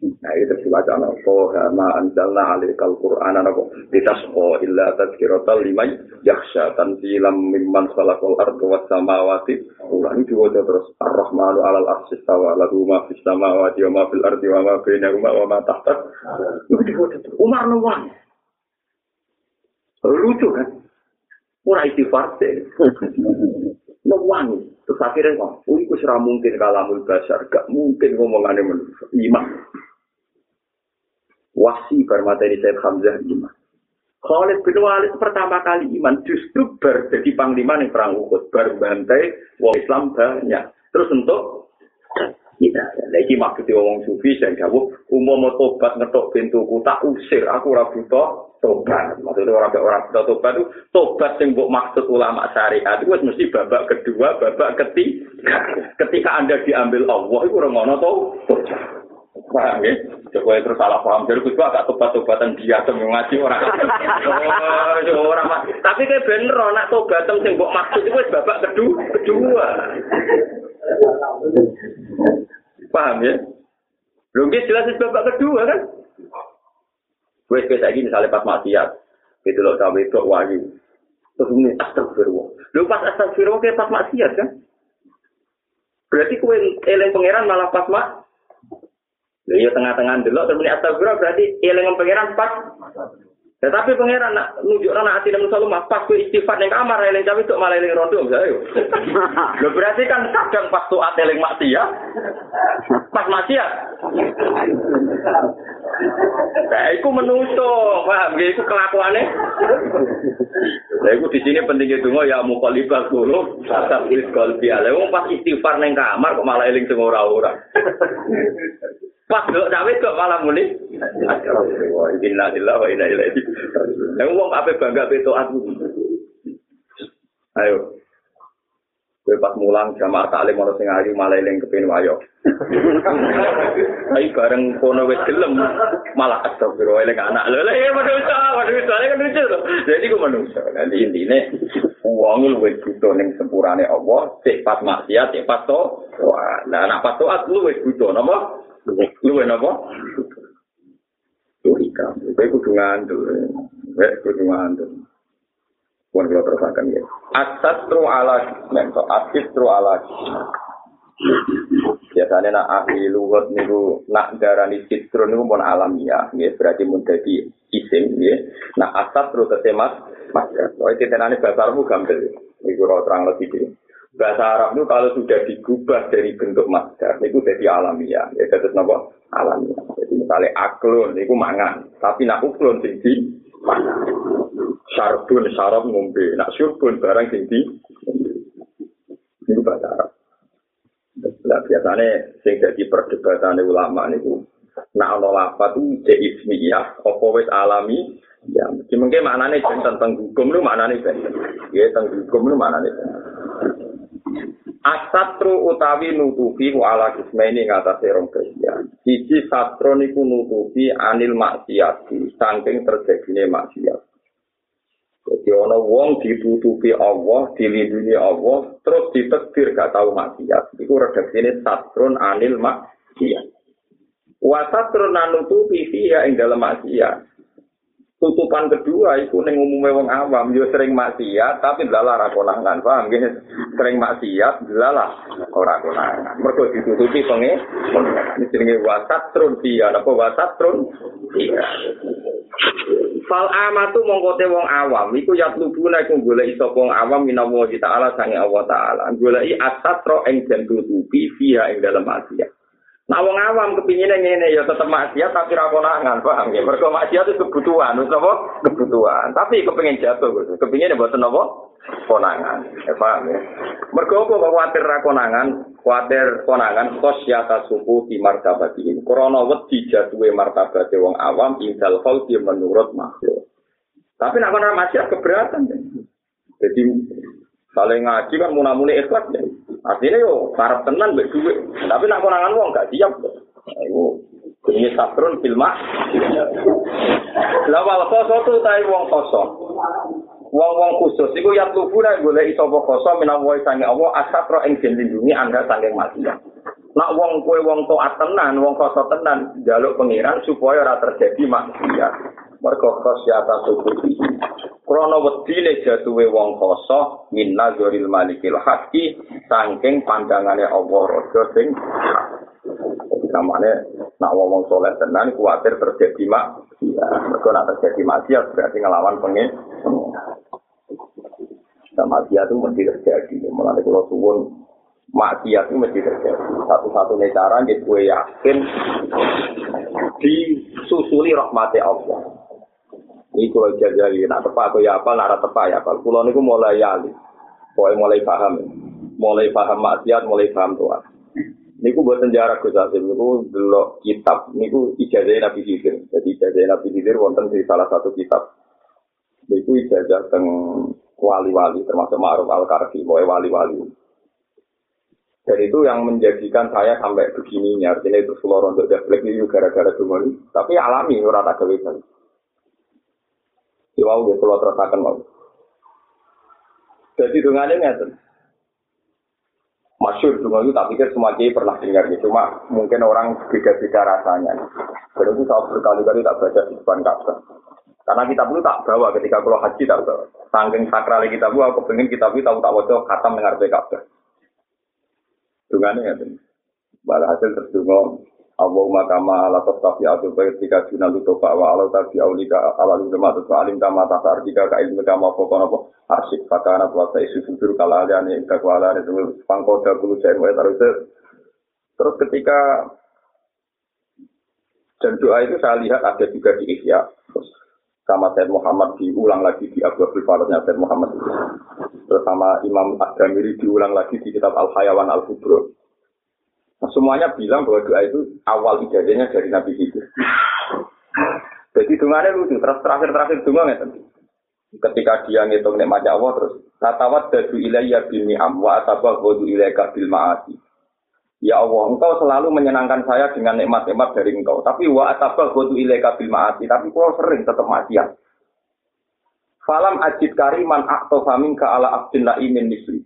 Nah itu si wacana kok ma anjalna alil kal Quran anak kok? Illa tadkiratul liman yaksa tanzilam mimman salakul ardu was samawati. Ulang diwaca terus. ar-Rahmanu alal arsis tawalat huma fis samawati wa ma fil ardi wa ma bina wa ma tahta. Umar nuwang Lucu kan? Ura istighfar deh. Nuwang. Terus akhirnya ngomong, oh itu mungkin kalamul basar, gak mungkin ngomongannya manusia. Iman. wasi bermateri Said Hamzah iman. Khalid bin Walid pertama kali iman justru ber jadi panglima yang perang Uhud berbantai wong Islam banyak. Terus untuk kita lagi maksudnya wong sufi saya jawab umum mau tobat ngetok pintuku tak usir aku ora butuh tobat maksudnya orang orang butuh tobat itu tobat yang buat maksud ulama syariat itu mesti babak kedua babak ketiga ketika anda diambil Allah itu orang ngono tau Paham ya? Coba terus salah paham. Jadi gue agak tobat-tobatan dia tuh ngaji orang. Oh, orang. Tapi kayak bener, nak tobatan sing mbok maksud itu babak kedua. kedua. Paham ya? Belum jelas itu babak kedua kan? Gue kayak gini misalnya pas maksiat. Itu loh cawe itu wahyu. Terus ini astagfirullah. Lu pas astagfirullah kayak pas maksiat kan? Berarti kue eleng pangeran malah pas mak Ya tengah-tengah dulu terus astagfirullah berarti eling pangeran pas Tetapi pangeran nak nunjuk anak hati namun selalu pas ku istighfar yang kamar eling tapi untuk malah eling rondo misalnya. Lo berarti kan kadang pas tuh eling maksiat, pas maksiat. Nah, itu menuso, paham? Itu kelakuannya. Nah, itu di sini pentingnya tunggu ya mau kalibah dulu, saat tulis kalbi ala. pas istighfar neng kamar kok malah eling semua orang-orang. Pas dok cawe kok malah muni. Innalillahi wa inna ilaihi raji'un. Wong ape bangga beto aku. Ayo. Kowe pas mulang jamaah taklim ora sing ayu malah eling kepin wayo. Ayo bareng kono wis gelem malah astagfirullah eling anak. Lha lha ya manusa, manusa kan lucu to. Jadi ku manusa. Nanti intine wong luwih butuh ning sepurane Allah, cek pas maksiat, cek pas to. Wah, nah anak pas taat luwih butuh napa? Luwe napa? Logika. Kowe kudu ngandel. Kowe kudu ngandel. Pun kalau terusakan ya. Asatru ala mentok, asitru ala Biasanya nak ahli luhut niku nak darani sitru niku pun alamiah, ya berarti mun dadi isim ya. Nak asatru ketemas mas. Soalnya titenane bahasa Arab gampil. Iku ora terang lebih bahasa Arab itu kalau sudah digubah dari bentuk masdar itu jadi alamiah ya jadi apa alamiah jadi misalnya aklun itu mangan. Tapi nak uklun tinggi mangan syarbun syarab ngombe. Nak syurbun barang tinggi itu bahasa Arab. Nah, biasanya sing jadi perdebatan ulama itu nak ono lapat itu jadi ismiyah apa wis alami? Ya mungkin maknanya tentang hukum itu maknanya ya tentang hukum itu maknanya Asatru utawi nutupi wa ala kismeni ngatasi rong bagian. Siji satro niku nutupi anil maksiati, saking terjadinya maksiat. Jadi ana wong ditutupi Allah, dilindungi Allah, terus ditekdir gak tahu maksiat. Iku redaksine satrun anil maksiat. Wa satrun nutupi fiha ing dalam maksiat. Tutupan kedua itu neng umumnya wong awam yo sering maksiat tapi lala ra konangan paham? Nggih sering maksiat lala ora konangan. Mergo ditutupi penge ini jenenge wasat trun dia napa wasat trun dia. Fal amatu mongkote wong awam iku ya lubuna iku golek iso wong awam minawa taala sange Allah taala. Goleki asatro ing den via ing dalam maksiat Nah wong awam kepinginnya ngene ya tetep maksiat tapi ra konangan, paham ya? Mergo maksiat itu kebutuhan, wis apa? Kebutuhan. Tapi kepengin jatuh gitu. Kepingine mboten? Konangan. Ya paham ya? Mergo apa kuwatir ra konangan? Kuwatir konangan khosyata suku di martabatihim. Krana wedi jatuhe martabate wong awam indal khalqi menurut makhluk. Tapi nak kono maksiat keberatan. Ya. Jadi saling ngaji kan munamune ikhlas ya. Artinya yo parah tenan mbek duit. Tapi nak konangan wong gak siap. Iku ini satrun filma. Lah wal khoso tai wong khoso. Wong-wong khusus iku ya nek golek iso apa khoso menawa sange Allah asatro ing lindungi anda saking mati. Nak wong kue wong taat tenan, wong khoso tenan, jaluk pengiran supaya ora terjadi maksiat. Mergo khosyata subuh Krono wedine jatuhe wong koso min nazaril malikil haqqi saking pandangane Allah raja sing namanya nak wong soleh tenan kuatir terjadi mak ya mergo nak terjadi maksiat berarti ngelawan pengen. Sama maksiat itu mesti terjadi. Mulai kalau suwun maksiat itu mesti terjadi. Satu-satunya cara gitu gue yakin disusuli rahmati Allah Ini kalau jajali, nak tepak aku ya apa, nak tepak ya apa. Pulau ini mulai yali, pokoknya mulai paham, mulai paham maksiat, mulai paham Tuhan. Ini buat sejarah Gus Asim, ini dulu kitab, ini ijazah Nabi Hidir. Jadi ijazah Nabi Hidir wonten di salah satu kitab. Ini ijazah teng wali-wali, termasuk Ma'ruf Al-Karfi, pokoknya wali-wali. Dan itu yang menjadikan saya sampai begini, artinya itu seluruh untuk develop ini gara-gara ini. Tapi alami, gawe Iwau dia keluar terasakan mau. Jadi dengannya ngerti. Masyur dungan itu tak pikir semua kiai pernah dengar gitu. Cuma mungkin orang beda-beda rasanya. Jadi itu saya berkali-kali tak baca di depan Ka'bah. Karena kita pun tak bawa ketika kalau haji tak bawa. Sangking sakral kita pun aku pengen kita pun tahu tak wajah khatam dengar Ka'bah. Dungannya ngerti. Balah hasil terdungo Allahumma kama ala tastafi atu baik tika juna luto pak wa ala tabi aulika ala luto matu fa alim kama tata artika ka ilmu kama fokono po arsik fakana wa sa isu sujur kala ala ni ika kwa ala ni semua pangkoda bulu cair wa terus terus ketika dan doa itu saya lihat ada juga di Ihya. Sama Said Muhammad diulang lagi di Abu Abdul Faradnya Said Muhammad terus sama Imam Ad-Damiri diulang lagi di kitab Al-Hayawan Al-Kubro semuanya bilang bahwa doa itu awal ijazahnya dari Nabi Khidir. Jadi dungannya lucu, terus terakhir-terakhir ya Ketika dia ngitung nikmatnya Allah terus katawat dadu ilayya bin ni'am wa atabah wadu ilayka bil ma'asi. Ya Allah, engkau selalu menyenangkan saya dengan nikmat-nikmat dari engkau. Tapi wa atabah wadu ilayka bil ma'asi. Tapi kau sering tetap maksiat. Falam ajid kariman aktofa minka ala abdin la'imin misli.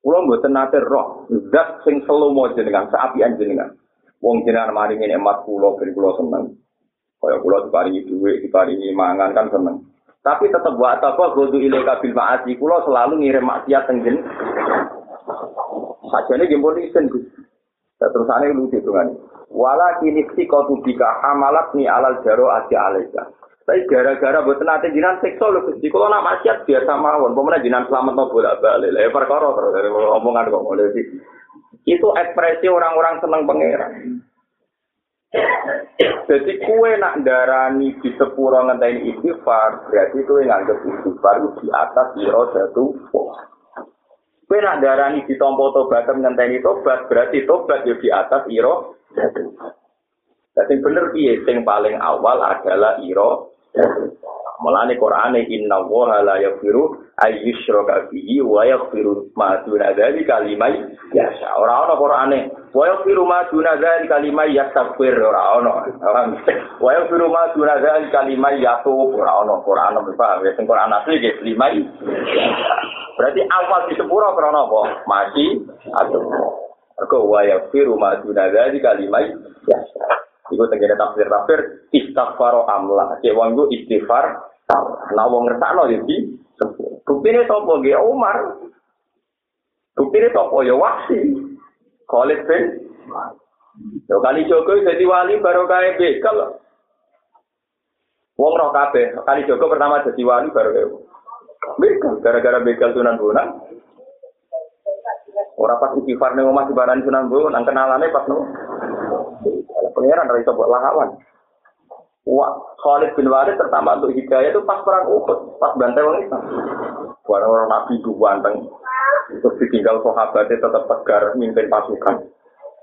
Kulo mboten nate roh zat sing selomo jenengan saapian jenengan. Wong jenengan maringi nikmat kulo ben kulo seneng. Kaya kulo diparingi dhuwit, diparingi mangan kan seneng. Tapi tetap buat apa godu ilaika bil ma'asi kulo selalu ngirim maksiat teng jen. Sajane gembol isen Gus. Terus ane lucu dengan Wala kini si kau bika hamalat ni alal jaro ati alaika. Tapi gara-gara buat nanti jinan sekso lho Gusti. Kalau nak maksiat biasa mawon, pemenang jinan selamat no bolak-balik. Lah perkara terus dari omongan kok mulai sih. Itu ekspresi orang-orang seneng pangeran. Jadi kue nak darani di sepuro ngenteni istighfar, berarti kue nganggep istighfar di atas iro jatuh. Kue nak darani di tompo tobat ngenteni tobat, berarti tobat yo di atas iro jatuh. Jadi bener piye sing paling awal adalah iro Mulane Quran inna wa la yaghfiru ayyushraka bihi wa yaghfiru ma duna dzalika liman yasha. Ora ana Qurane. Wa yaghfiru ma duna dzalika liman yastaghfir ora ana. Wa yaghfiru ma duna dzalika liman yatub ora ana Quran paham ya sing Quran asli ge liman. Berarti awal di sepuro krana apa? Mati atau Mergo wa yaghfiru ma duna dzalika liman yasha. Iku tenggene tafsir tafsir istighfar amla. Cek wong iku istighfar. Nah wong ngertakno ya di Buktine sapa nggih Umar. Buktine sapa ya wasi. Khalid bin Yo kali Joko jadi wali baru kaya bekal. Wong roh kabeh, kali Joko pertama jadi wali baru kaya bekal. Gara-gara bekal Sunan Bonang. Ora pas istighfar ning omah dibarani Sunan Bonang, kenalane pas. Pengiran dari iso lawan. Wah, Khalid bin Walid pertama untuk hidayah itu pas perang Uhud, pas bantai orang Islam. Orang-orang Nabi itu banteng. Terus ditinggal sahabatnya tetap tegar mimpin pasukan.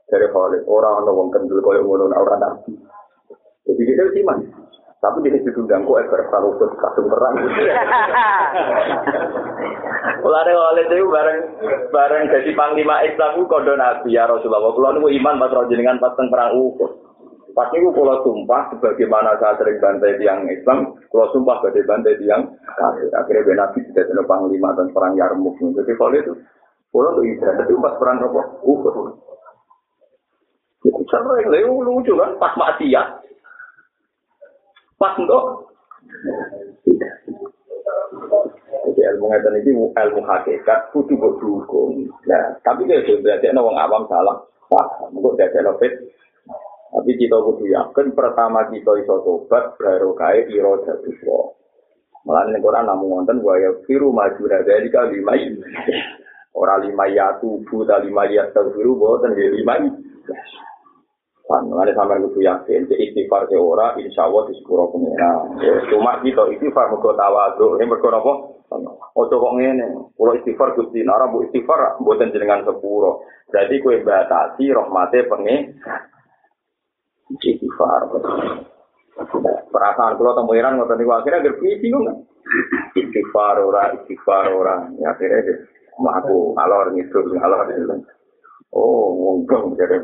Dari Khalid, orang orang wong kendul koyo ngono orang Nabi. Jadi dia itu iman. Tapi di situ diundang kok eker perang Uhud kasung perang. Mulane Khalid itu bareng bareng jadi panglima Islam ku kondo Nabi ya Rasulullah. Kulo niku iman pas jenengan pas perang Uhud. Pas itu kalau sumpah, sebagaimana saya sering bantai tiang Islam, kalau sumpah badai bantai tiang kafir. Akhirnya Ben Nabi tidak panglima dan perang Yarmuk. Jadi kalau itu, kalau itu ibadah itu pas perang apa? Uhud. Sering, lu lucu kan, pas maksiat. Pas untuk Jadi ilmu ngeten ini ilmu hakikat kudu mbok dukung. Nah, tapi kalau berarti ana wong awam salah. Wah, mengko dadi fit Tapi kita kudu yakin pertama kita iso tobat baru kaya iro jatuh so. Malah ini Quran namun wonten wa ya firu maju dari kali lima Orang lima ya tubuh dan lima ya tafiru boten ya lima Kan, ada sampai kudu yakin, jadi istighfar seora, insya Allah di sepuro pengira. Cuma kita istighfar muka tawaduk, ini berkor apa? Ojo kok ngene, kalau istighfar gusti nara bu istighfar, buatan jenengan sepuro. Jadi kue batasi rahmati pengen istighfar. Perasaan kalau temu Iran ngotot niku akhirnya agar bingung. Istighfar ora, istighfar ora. Ya akhirnya deh, aku alor ngisul alor Oh, mungkin jadi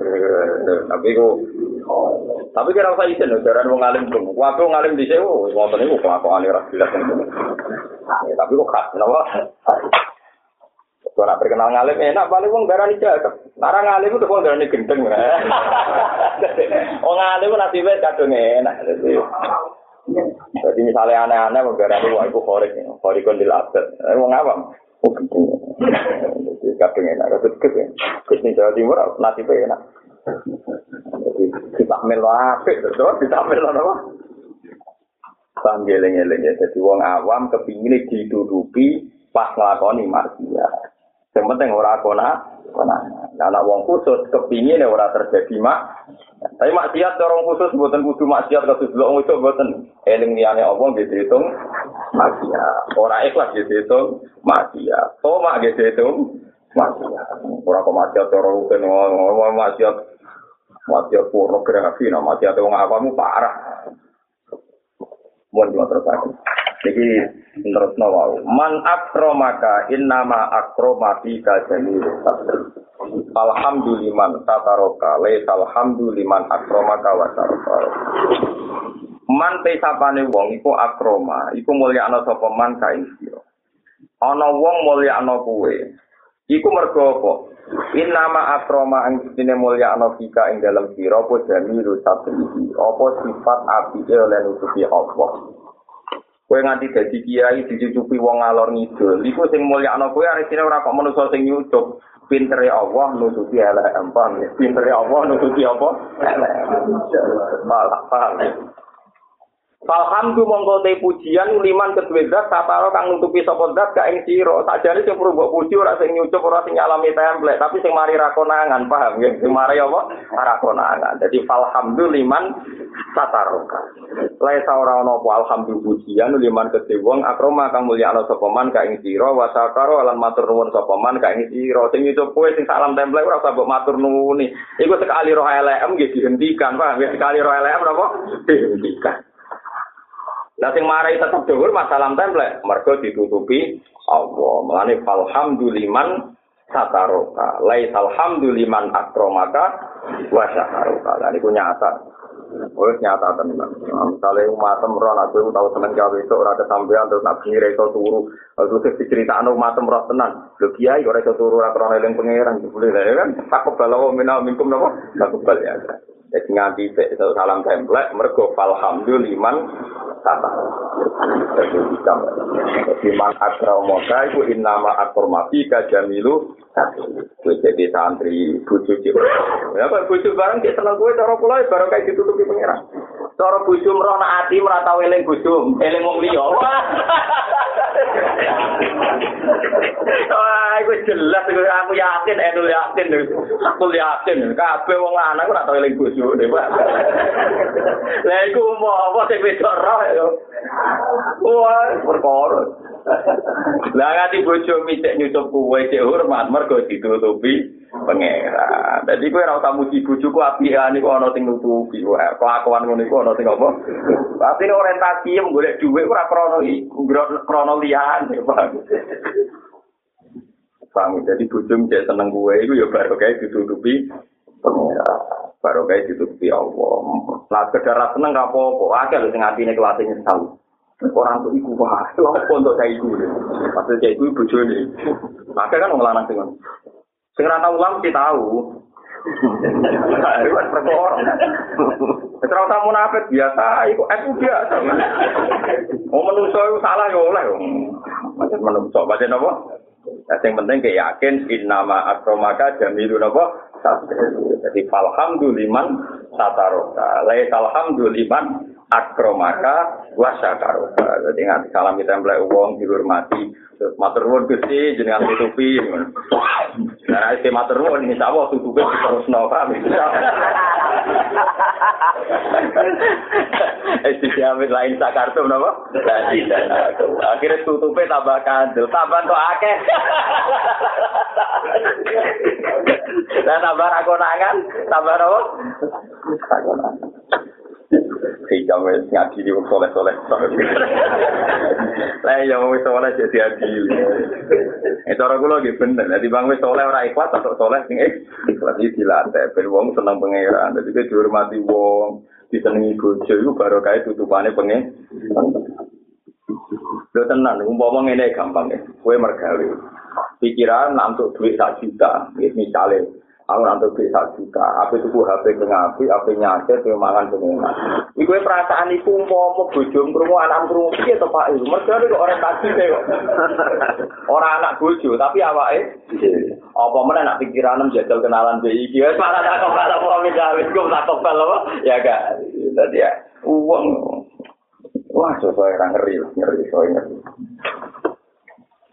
tapi kok tapi kira saya izin loh, jangan mau ngalim dong. Waktu ngalim di sini, oh, mau tanya kok aku aneh Tapi kok khas, kenapa? Kalau nak ngalim enak, balik wong darah ini. Nara ngalim itu uang darah gendeng. Wong ngalim nasi bed kadung enak. Jadi misalnya aneh-aneh, uang darah itu wah itu korek, korek kondil aset. Wong apa? Oh. Jadi kadang enak. Terus kes ya. Kes Jawa Timur nasibnya enak. Jadi kita ditakmil apik terus ditakmil apa? Paham geleng-geleng ya. Jadi wong awam kepingin ditutupi pas ngelakoni maksiat. Yang penting ora kona, kona. Nah, anak wong khusus kepingin ya ora terjadi mak. Tapi maksiat orang khusus buatan kudu maksiat kasus belum itu buatan eling liane Allah gitu hitung maksiat. Orang ikhlas gitu hitung maksiat. Oh mak gitu hitung maksiat. Orang kok orang rukun ngomong maksiat maksiat pornografi, nah maksiat orang awamu parah. Mohon kula terusaken. Jadi menurut Nawawi, man akromaka innama akromati kajani Alhamduliman tataroka le alhamduliman akromaka wa. Man te sapane wong iku akroma, iku mulyakno sapa man kain sira. Ana wong mulyakno kuwe. Iku mergo apa? Innama akroma ang dine mulyakno fika ing dalam sira apa jamilu sabrihi. Apa sifat apike oleh nutupi Allah. Kowe nganti dadi kiai dicucupi wong ngalor ngidul. Iku sing mulyakno kowe arisine ora kok manusa sing nyucup. Pintere Allah nutupi elek empang. Pintere Allah nutupi apa? Malah paham. Alhamdulillah mongko te pujian liman kedue zat sataro kang nutupi sapa zat gak ing sira. Sakjane sing perlu mbok puji ora sing nyucup ora sing nyalami template, tapi sing mari rakonangan, paham ya? Sing mari apa? Rakonangan. Jadi alhamdulillah liman sataro. Lae ora ana apa alhamdulillah pujian liman kedue wong akroma kang mulya ana sapa man ka ing sira wa sakaro lan matur nuwun sapa man ka ing sira. Sing nyucup sing salam template ora usah mbok matur nuwuni. Iku sekali roh LM nggih dihentikan, paham ya? Sekali roh LM apa? Dihentikan. Lah sing marai tetep dhuwur masalah template, mergo ditutupi Allah. Mulane falhamduliman sataroka. Lais alhamduliman akromaka wa syaharoka. Lah niku nyata. Wes nyata tenan. Misale umat ron aku tau temen gawe itu ora kesampean terus nak bengi iso turu. Aku sing diceritakno umat ron tenan. Lho kiai ora iso turu ora krana eling pangeran boleh kan. Takut kalau minal minkum napa? Takut ya. Jadi nganti salam template mergo falhamduliman tata. Jadi man akramoka itu innama akromati kajamilu Gue jadi santri bujuk cik. Ya kok bujuk bareng cik seneng gue cara pula bareng kayak ditutupi pengiran. Cara bujuk merona hati merata weling bujuk, eling wong liya. Wah, gue jelas gue aku yakin, Edul yakin, aku yakin, kabeh wong lanang ora tau eling deh, Pak. Lah iku mau apa wedok roh ya. Wah, perkara. Lah ngati bojo micek nyucup kuwe cek hormat mergo ditutupi pangeran. Dadi kowe ora usah muji bojoku apian iku ana sing nutupi. Kelakuan ngono iku ana sing apa? Pasti orientasi yang golek dhuwit ora krana iku, krana liyane, Pak. Paham, jadi bojo micek seneng kuwe iku ya baru kayak ditutupi pangeran. Baru kayak ditutupi Allah. Lah sekedar seneng gak apa-apa, akeh sing atine kelasnya nyesal. Orang tuh iku wah apa untuk saya iku pasti saya iku ibu joni maka kan ngelarang sing sing rata ulang sih tahu itu kan perkor Terus kamu nafet biasa, itu aku biasa. Oh menungso itu salah ya oleh. Macam menungso, baca apa? Yang penting kayak yakin, in nama akromaka jamilu apa? Jadi falhamduliman sataroka. Lai alhamduliman akromaka wasyakaroka. Jadi nganti salam kita mulai uang dihormati. Terus matur nuwun Gusti jenengan tutupi. Nah, isi matur nuwun insya Allah tutupi terus nova. Isi jamin lain sakartu napa? Tadi akhirnya tutupi tambah kandel, tambah tuh akeh. Dan tambah rakonangan, tambah napa? Rakonangan. Sehingga wis ngaji di wong soleh soleh. Lah ya wong soleh jadi adil itu orang gue lagi bener. Jadi bang wis soleh orang ikhlas atau soleh sing ikhlas ini dilatih. Ben wong seneng pangeran. Jadi kita dihormati wong disenengi bojo itu baru kayak tutupannya pengen Lo tenan, umpama ngene gampang ya. Kue mergawe. Pikiran untuk duit sak juta, misalnya Aku nanti bisa juta, apa itu HP ke ngapi, apa nyacet, apa mangan ke enak. Iku perasaan itu mau mau bujum kerungu anak kerungu iya tuh pak. Mereka itu orang tadi deh Orang anak buju, tapi awak eh. Apa mana nak pikiran jajal kenalan BI, ya malah tak kebal apa misalnya, gue tak apa, ya gak. Jadi ya uang. Wah, sesuai ngeri, ngeri, sesuai ngeri.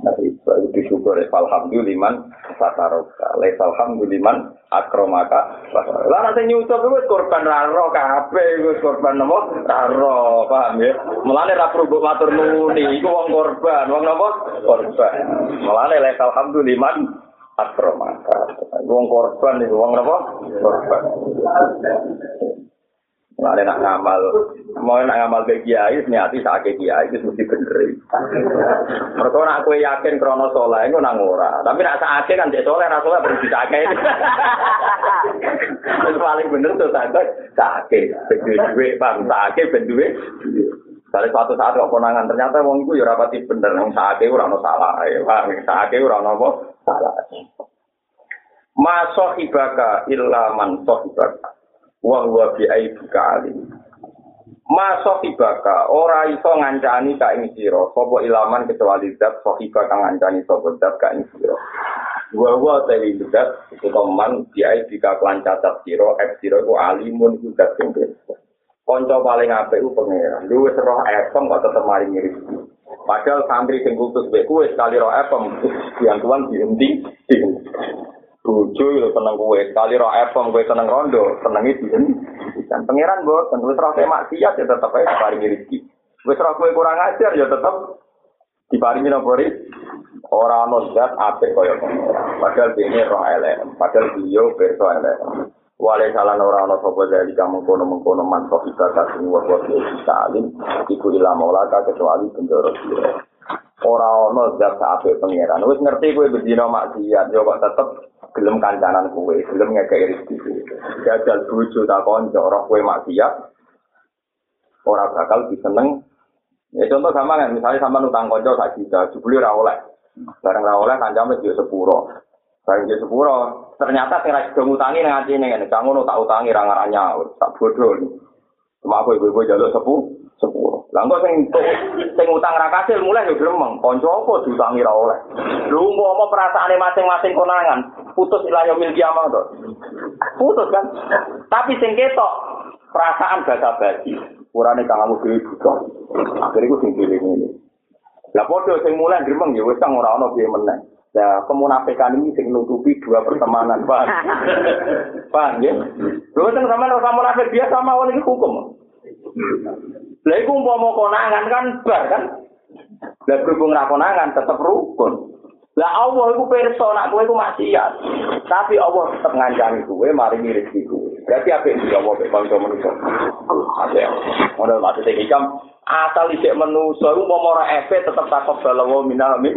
Nabi itu disyukur ya alhamdulillah fataroka le alhamdulillah akromaka lah nanti nyusup itu korban raro kape itu korban nopo? Raro paham ya? Melane rapur buk matur nuni itu wong korban. Wong nopo? Korban. Melane le alhamdulillah akromaka. Wong korban itu wong nopo? Korban Nah, nak ngamal, mau nak ngamal ke kiai, niati sakit kiai itu mesti bener. Mereka nak kue yakin krono soleh, itu nang ora. Tapi nak sakit kan dia soleh, nak soleh berarti sakit. Itu paling bener tuh sakit, sakit. Beduwe duwe, bang sakit beduwe. Dari suatu saat kok konangan ternyata wong iku ya rapati bener, wong sakit ora ono salah, ya paham, sakit ora ono apa salah. Masohibaka illa man sohibaka. Wa huwa bi aibika alim. Masuk ibaka ora iso ngancani ka ing sira sapa ilaman kecuali zat sahiba kang ngancani sapa zat ka ing sira. Wa huwa tawi zat man bi aibika lan cacat sira ek sira ku alimun ku zat sing kanca paling apik ku pangeran. Lu wis roh efem kok tetep mari mirip padahal santri sing kultus mek kuwi sekali roh efem yang tuan diunting bojo yo seneng kowe. Kali ro epom kowe seneng rondo seneng iki dan pangeran bos kan wis ro maksiat ya tetep ae diparingi rezeki. Wis ro kowe kurang ajar ya tetep diparingi nopo ri? Ora ono zat kaya pangeran. Padahal dene ro elek padahal beliau perso elek. Wale salah ora ono sapa dari kamu kono mengkono man kok kita kasih wa wa salim iku ila maulaka kecuali pendoro sira ora ono zat apik pangeran wis ngerti kowe bedino maksiat yo kok tetep gelem kancanan kue, gelem ngekei rezeki kue. Jajal bojo tak konco, roh kue maksiat, ora bakal diseneng. Ya contoh sama kan, misalnya sama nutang konco sak juta, jubli ora oleh. Bareng ora oleh kancame dia sepuro. Bareng dia sepuro, ternyata sing ra sido ngutangi nang atine ngene, kamu nu tak utangi ra ngaranya, tak bodoh. Cuma aku ibu-ibu jaluk sepuh, sepuluh. Lah kok sing sing utang ra kasil mulai yo gremeng. Kanca apa diutangi ra oleh. Lho mau perasaane masing-masing konangan, putus ilah yo mil kiamat to. Putus kan. Tapi sing ketok perasaan basa basi. Urane kamu dhewe butuh. Akhire ku sing dhewe ngene. Lah padha sing mulai gremeng yo wis kang ora ono piye meneh. Ya, kemunafikan ini sing nutupi dua pertemanan, Pak. Pak, ya. Lho, sing sama sama munafik biasa mawon iki hukum. Lah iku umpama konangan kan bar kan. Lah berhubung ra konangan tetep rukun. Lah Allah iku pirsa nak kowe iku maksiat. Tapi Allah tetep ngancani kowe mari rezeki kowe. Berarti apik iki Allah mek bangsa manusa. Ada. Ora mate iki kam asal isik manusa iku umpama ora efe tetep takok balawa minal min.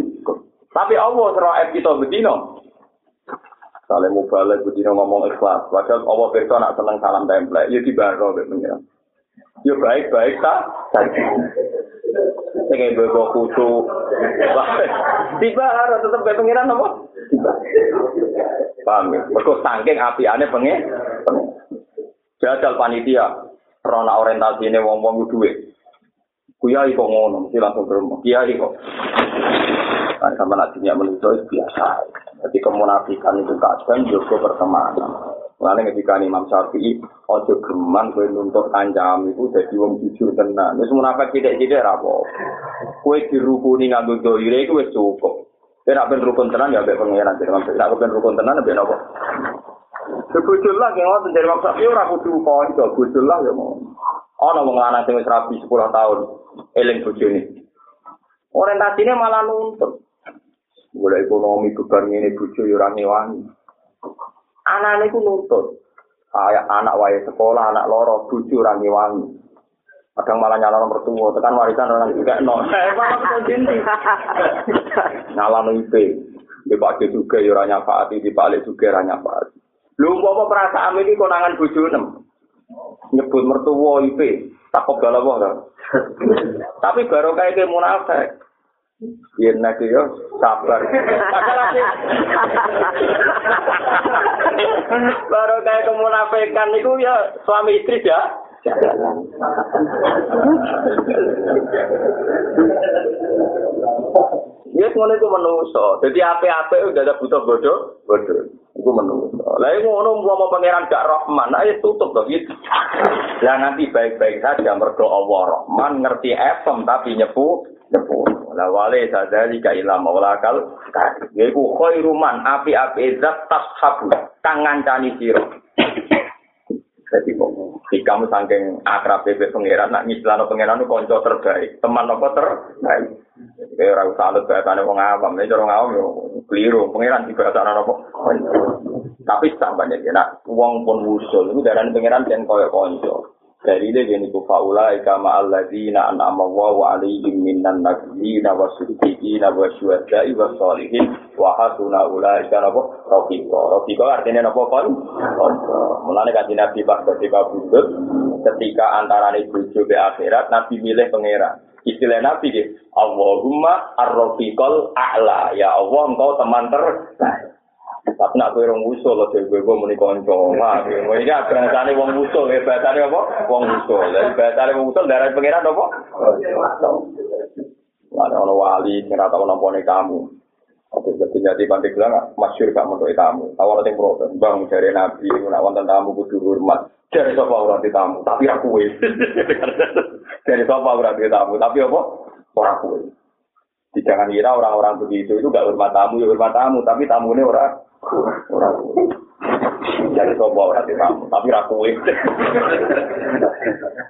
Tapi Allah ora ef kita bedino. Sale mubalek bedino ngomong ikhlas. Padahal Allah pirsa nak seneng salam template. Ya dibaro mek pengiran. Yo baik-baik tak? Sing ibu bawa kutu. Tiba harus tetap kayak pengiran apa? Tiba. Paham ya? Mereka saking api aneh pengen. Jajal panitia. Rona orientasi ini wong-wong duit. Kuyai kok ngono, mesti langsung ke rumah. Kiai kok. Nah, sama nantinya menuju biasa. Jadi kemunafikan itu kadang juga pertemanan. Lalu ketika Imam Syafi'i, ojo geman kue nuntut kancam itu jadi wong jujur tenan. Wis munafik tidak-tidak rapo. Kue dirukuni nganggo doire itu wis cukup. Kue nak ben rukun tenan ya ambek pangeran jadi Imam Syafi'i. Nak ben rukun tenan ambek nopo. Sebujul lah yang ngoten dari Imam Syafi'i ora kudu kanca, bujul lah ya mau. Ana wong lanang sing wis rapi 10 tahun eling bojone. Orientasinya malah nuntut. Mulai ekonomi beban ini bojo ya ora ngewangi. Anak itu nuntut. Kayak anak wae sekolah, anak loro, bucu orang ngewangi. Kadang malah nyala nomor tua, tekan warisan orang juga no. Eh, kita Nyala no IP. Di Pak juga ya orang nyafaati, di balik juga orang nyafaati. Lu mau perasaan ini konangan bucu nem. Nyebut mertua IP. Takut galau Tapi baru kayak munafik. Yen nek yo sabar. Baru kayak kemunafikan niku ya suami istri ya. Ya ngono iku menungso. Dadi ape-ape udah ada butuh bodoh, bodoh. Iku menungso. Lah iku ngono mau pangeran gak Rahman, ayo tutup to gitu. Lah nanti baik-baik saja mergo Allah Rahman ngerti efem tapi nyepu nyepu. Lah wale sadali ka ila maulakal. Ya iku khairuman api-api zat tashabu kang ngancani sira. Jadi kamu saking akrab bebek pangeran nak ngislano pangeran itu konco terbaik, teman apa terbaik. Kayak orang salut bahasanya wong awam, ini orang awam yo keliru, pangeran di bahasanya apa? Tapi sampai ya, nak uang pun usul, itu darah pangeran dan koyok konco. Dari dia gini ku faula ikama alladzina an'ama wa alaihim minan nabiyina wa siddiqina wa syuhada'i wa hasuna ulaika napa rafiqa. Rafiqa artinya napa kon? Mulane kanjeng Nabi pas ketika bundut ketika antarane bojo be akhirat Nabi milih pangeran. Istilah Nabi Allahumma ar-rafiqal a'la. Ya Allah engkau teman terbaik. Tapi nak kowe wong usul lho dhewe kowe muni kanca. Wah, kowe iki agrasane wong usul, ya bahasane apa? Wong usul. Lah bahasane wong usul darah pangeran apa? Ada orang wali sing ora tau nampone kamu. Oke, jadi jadi pandai bilang, masyur gak mau tamu. Awal ada yang protes, bang dari nabi, nak wonten tamu kudu hormat. Dari sofa orang tamu, tapi aku wes. dari sofa orang tamu, tapi apa? Orang kue. Jangan kira orang-orang begitu itu gak hormat tamu, ya hormat tamu, tapi tamunya orang Orang Jadi sopo orang di tamu, tapi rakuwe.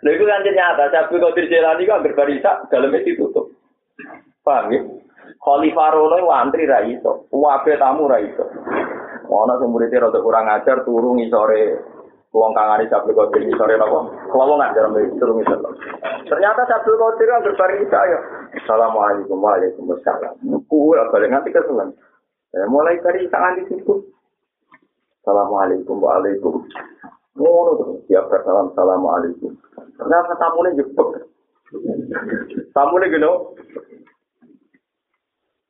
Lha iku kan nyata, Sabtu Qadir Jailani kan berbarisa dalamnya ditutup. Paham ya? Khalifah Rono itu antri ra iso, wabe tamu ra iso. Ana sing muridé rada kurang ajar turu ngisore wong kangane Sabtu Qadir ngisore napa? Kelowongan dalam turu ngisor. Ternyata Sabtu Qadir kan berbarisa ya. Assalamualaikum wabarakatuh. Kuwi balik nganti keselan. Ya, mulai dari tangan di situ. Assalamualaikum waalaikum. Ngono terus siap salam assalamualaikum. Ternyata tamunya jepek. Tamunya gini.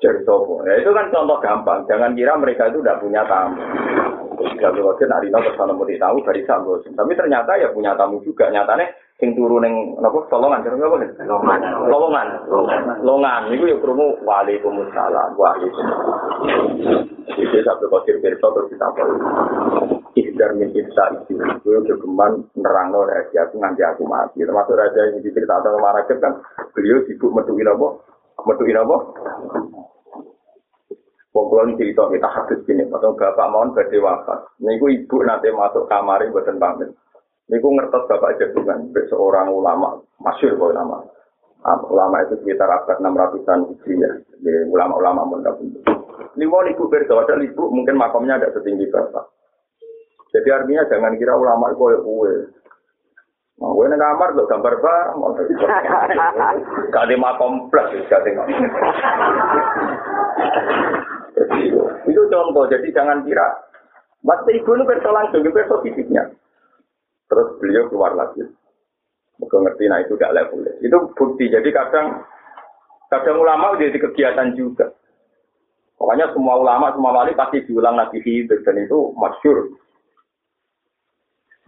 Jadi sopo. Ya itu kan contoh gampang. Jangan kira mereka itu tidak punya tamu. Tiga gelosin, nari nol kesana mau ditahu, dari sambo. Tapi ternyata ya punya tamu juga, nyatanya sing turu ning nopo tolongan kan apa boleh tolongan tolongan tolongan ya krungu wali pemusalah wali itu satu kotir kerja terus kita perlu ikhtiar mengikhtiar itu itu yang kegeman nerang lo rahasia aku nganti aku mati. Termasuk raja yang diceritakan sama rakyat kan beliau sibuk metuki apa metuki apa Pokoknya cerita kita hadis gini, atau bapak mohon badai wafat. Ini ibu nanti masuk kamar buatan pamit. Niku ngertos Bapak Jadungan, seorang ulama, masyur kok nama. Ulama itu sekitar abad 600-an ya, di ulama-ulama Munda Ini mau ibu berdoa, ibu mungkin makamnya ada setinggi Bapak. Jadi artinya jangan kira ulama itu kayak kue. Nah, gue kamar tuh gambar bareng, mau makom plus, gak tengok. Itu contoh, jadi jangan kira. Pasti ibu itu berdoa langsung, itu fisiknya. Terus beliau keluar lagi. Mereka ngerti, nah itu gak level. Itu bukti. Jadi kadang kadang ulama jadi kegiatan juga. Pokoknya semua ulama, semua wali pasti diulang lagi hidup. Dan itu masyur.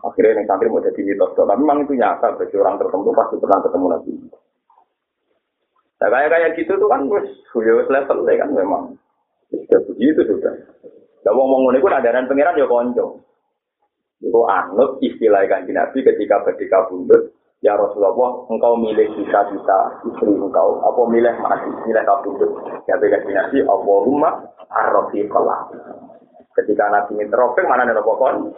Akhirnya yang santri mau jadi mitos. Tapi memang itu nyata. Bagi orang tertentu pasti pernah ketemu lagi. Nah kayak kayak gitu tuh kan wis wis level kan memang. Sudah begitu sudah. Gak mau ngomong ini pun ada pengiran ya konco. Itu anut istilah kanji Nabi ketika ketika bundut. Ya Rasulullah, engkau milih kita-kita istri engkau. Apa milih mati, milih kau bundut. Ya kanji Nabi, Allahumma arrofiqallah. Ketika Nabi ini teropeng, mana ada pokon?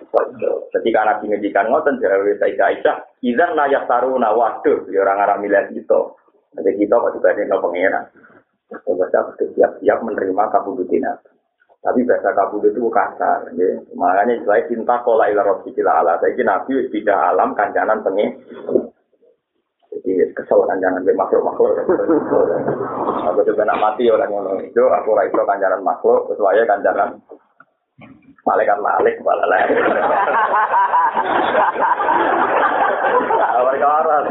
Ketika Nabi ngedikan ngoten, jawa Sayyidah Aisyah, izan layak taruna, waduh, ya orang-orang milih kita. Jadi kita kok dibanding no pengeran. Kita siap-siap menerima kabudutin Nabi. Tapi bahasa kabul itu kasar. Ya. Makanya selain cinta kola ila robbikil ala. Saya nabi tidak alam kancanan pengen. Jadi kesel kancanan be makhluk-makhluk. Aku juga nak mati orang ngono itu. Aku itu kancanan makhluk. Kecuali kancanan malaikat malik malah lah. Awal kawaran.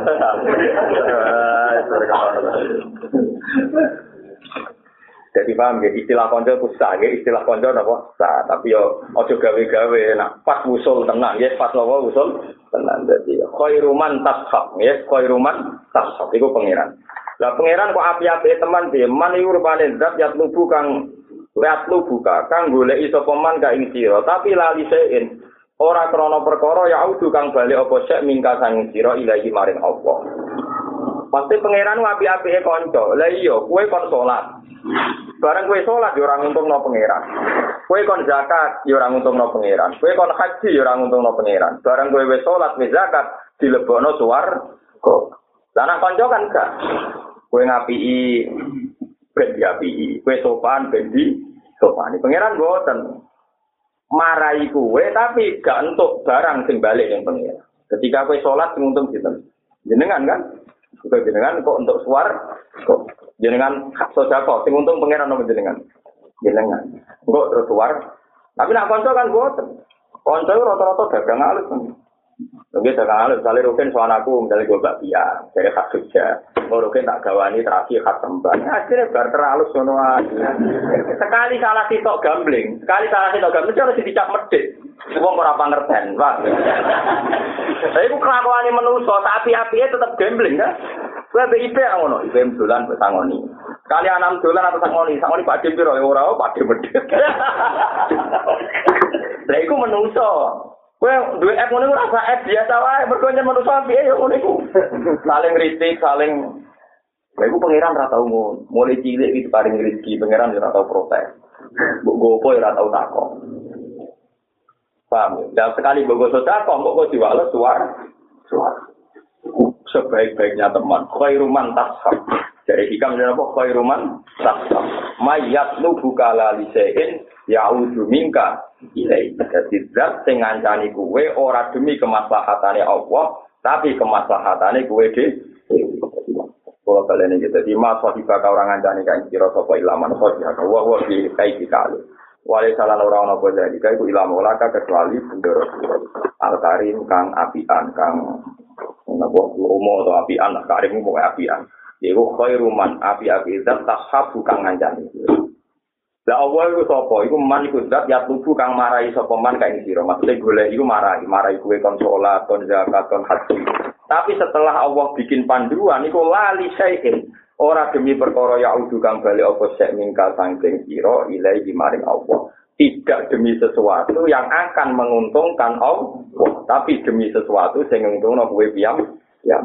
Jadi paham ya, istilah konco sah, ya. istilah konco apa sah. Tapi yo ojo gawe-gawe, nak pas usul tenang, ya pas apa usul tenang. Jadi khairuman tashab, ya khairuman tashab, itu pangeran. Lah pangeran kok api-api teman dia, man itu rupanya zat yat lubu kang lihat lubu kang golek iso peman ka ing tapi lali sein. Ora krana perkara ya audu kang bali apa sek mingka sang sira ilahi maring Allah. Pasti pangeran api-api kanca. Lah iya, kowe kon salat. Barang kue sholat ya orang untung no pangeran. Kue kon zakat ya orang untung no pangeran. Kue kon haji ya orang untung no pangeran. Barang kue wes sholat wes zakat dilebono suar kok. Lah konco kan gak. Kue ngapii ben diapii. Kue sopan ben di sopan. Pangeran boten. Marahi kue tapi gak untuk barang sing balik yang pangeran. Ketika kue sholat untung gitu. Jenengan kan? Kue jenengan kok untuk suar kok. jenengan hak sodako, sing untung pengiran nomor jenengan. Jenengan. Enggak terus luar. Tapi nak konco kan boten. Konco rata-rata dagang alus. Mungkin dagang alus, kali rukin soal aku, misalnya gue gak biar, dari hak Jogja. Mau rukin tak gawani terakhir hak sembah. Akhirnya bar terhalus sono Sekali salah sitok gambling, sekali salah sitok gambling, harus dicap medit. Wong ora pangerten, Pak. Saya ku kelakuane manusa, tapi api tetap gambling kan. Kowe BIP ngono, IP dolan mbok sangoni. Kali anam dolan atau sangoni, sangoni Pak Dim piro ora Pak Dim medhit. Lah iku menungso. Kowe duwe app ngono rasa app biasa wae, mergo nyen menungso piye ya ngono iku. Saling kritik, saling Lah iku pangeran ora tau ngono. Mulai cilik iki paring rezeki, pangeran ora tau protes. Mbok gopo ora tau takon. Paham? Dan sekali bogo sodako, kok diwales suara. Suara. sebaik-baiknya teman. Khairuman tashab. Dari hikam dan apa? Khairuman tashab. Mayat lu buka lalisein ya'udhu minka ilai. Jadi zat sing ngancani kue ora demi kemaslahatannya Allah, tapi kemaslahatannya kue di kalau kalian ini jadi mas wahibah kau orang ngancani kain kira sopo ilaman sosial wah wah di kai dikali wali salah orang nopo jadi kai ku ilam olaka kecuali bendera al karim kang apian kang napa lomo atau api anak karim mau api an yaiku khairuman api api zat tahab kang ngancani. Lah Allah itu sapa? Iku man iku zat ya tubuh kang marahi sapa man kae sira. Maksudnya golek iku marahi marahi kuwe kon salat kon zakat kon haji. Tapi setelah Allah bikin panduan iku lali syai'in ora demi perkara ya udu kang bali apa sek mingkal sangking sira ilahi maring Allah. Tidak demi sesuatu yang akan menguntungkan Allah, tapi demi sesuatu yang menguntungkan kue piam, ya,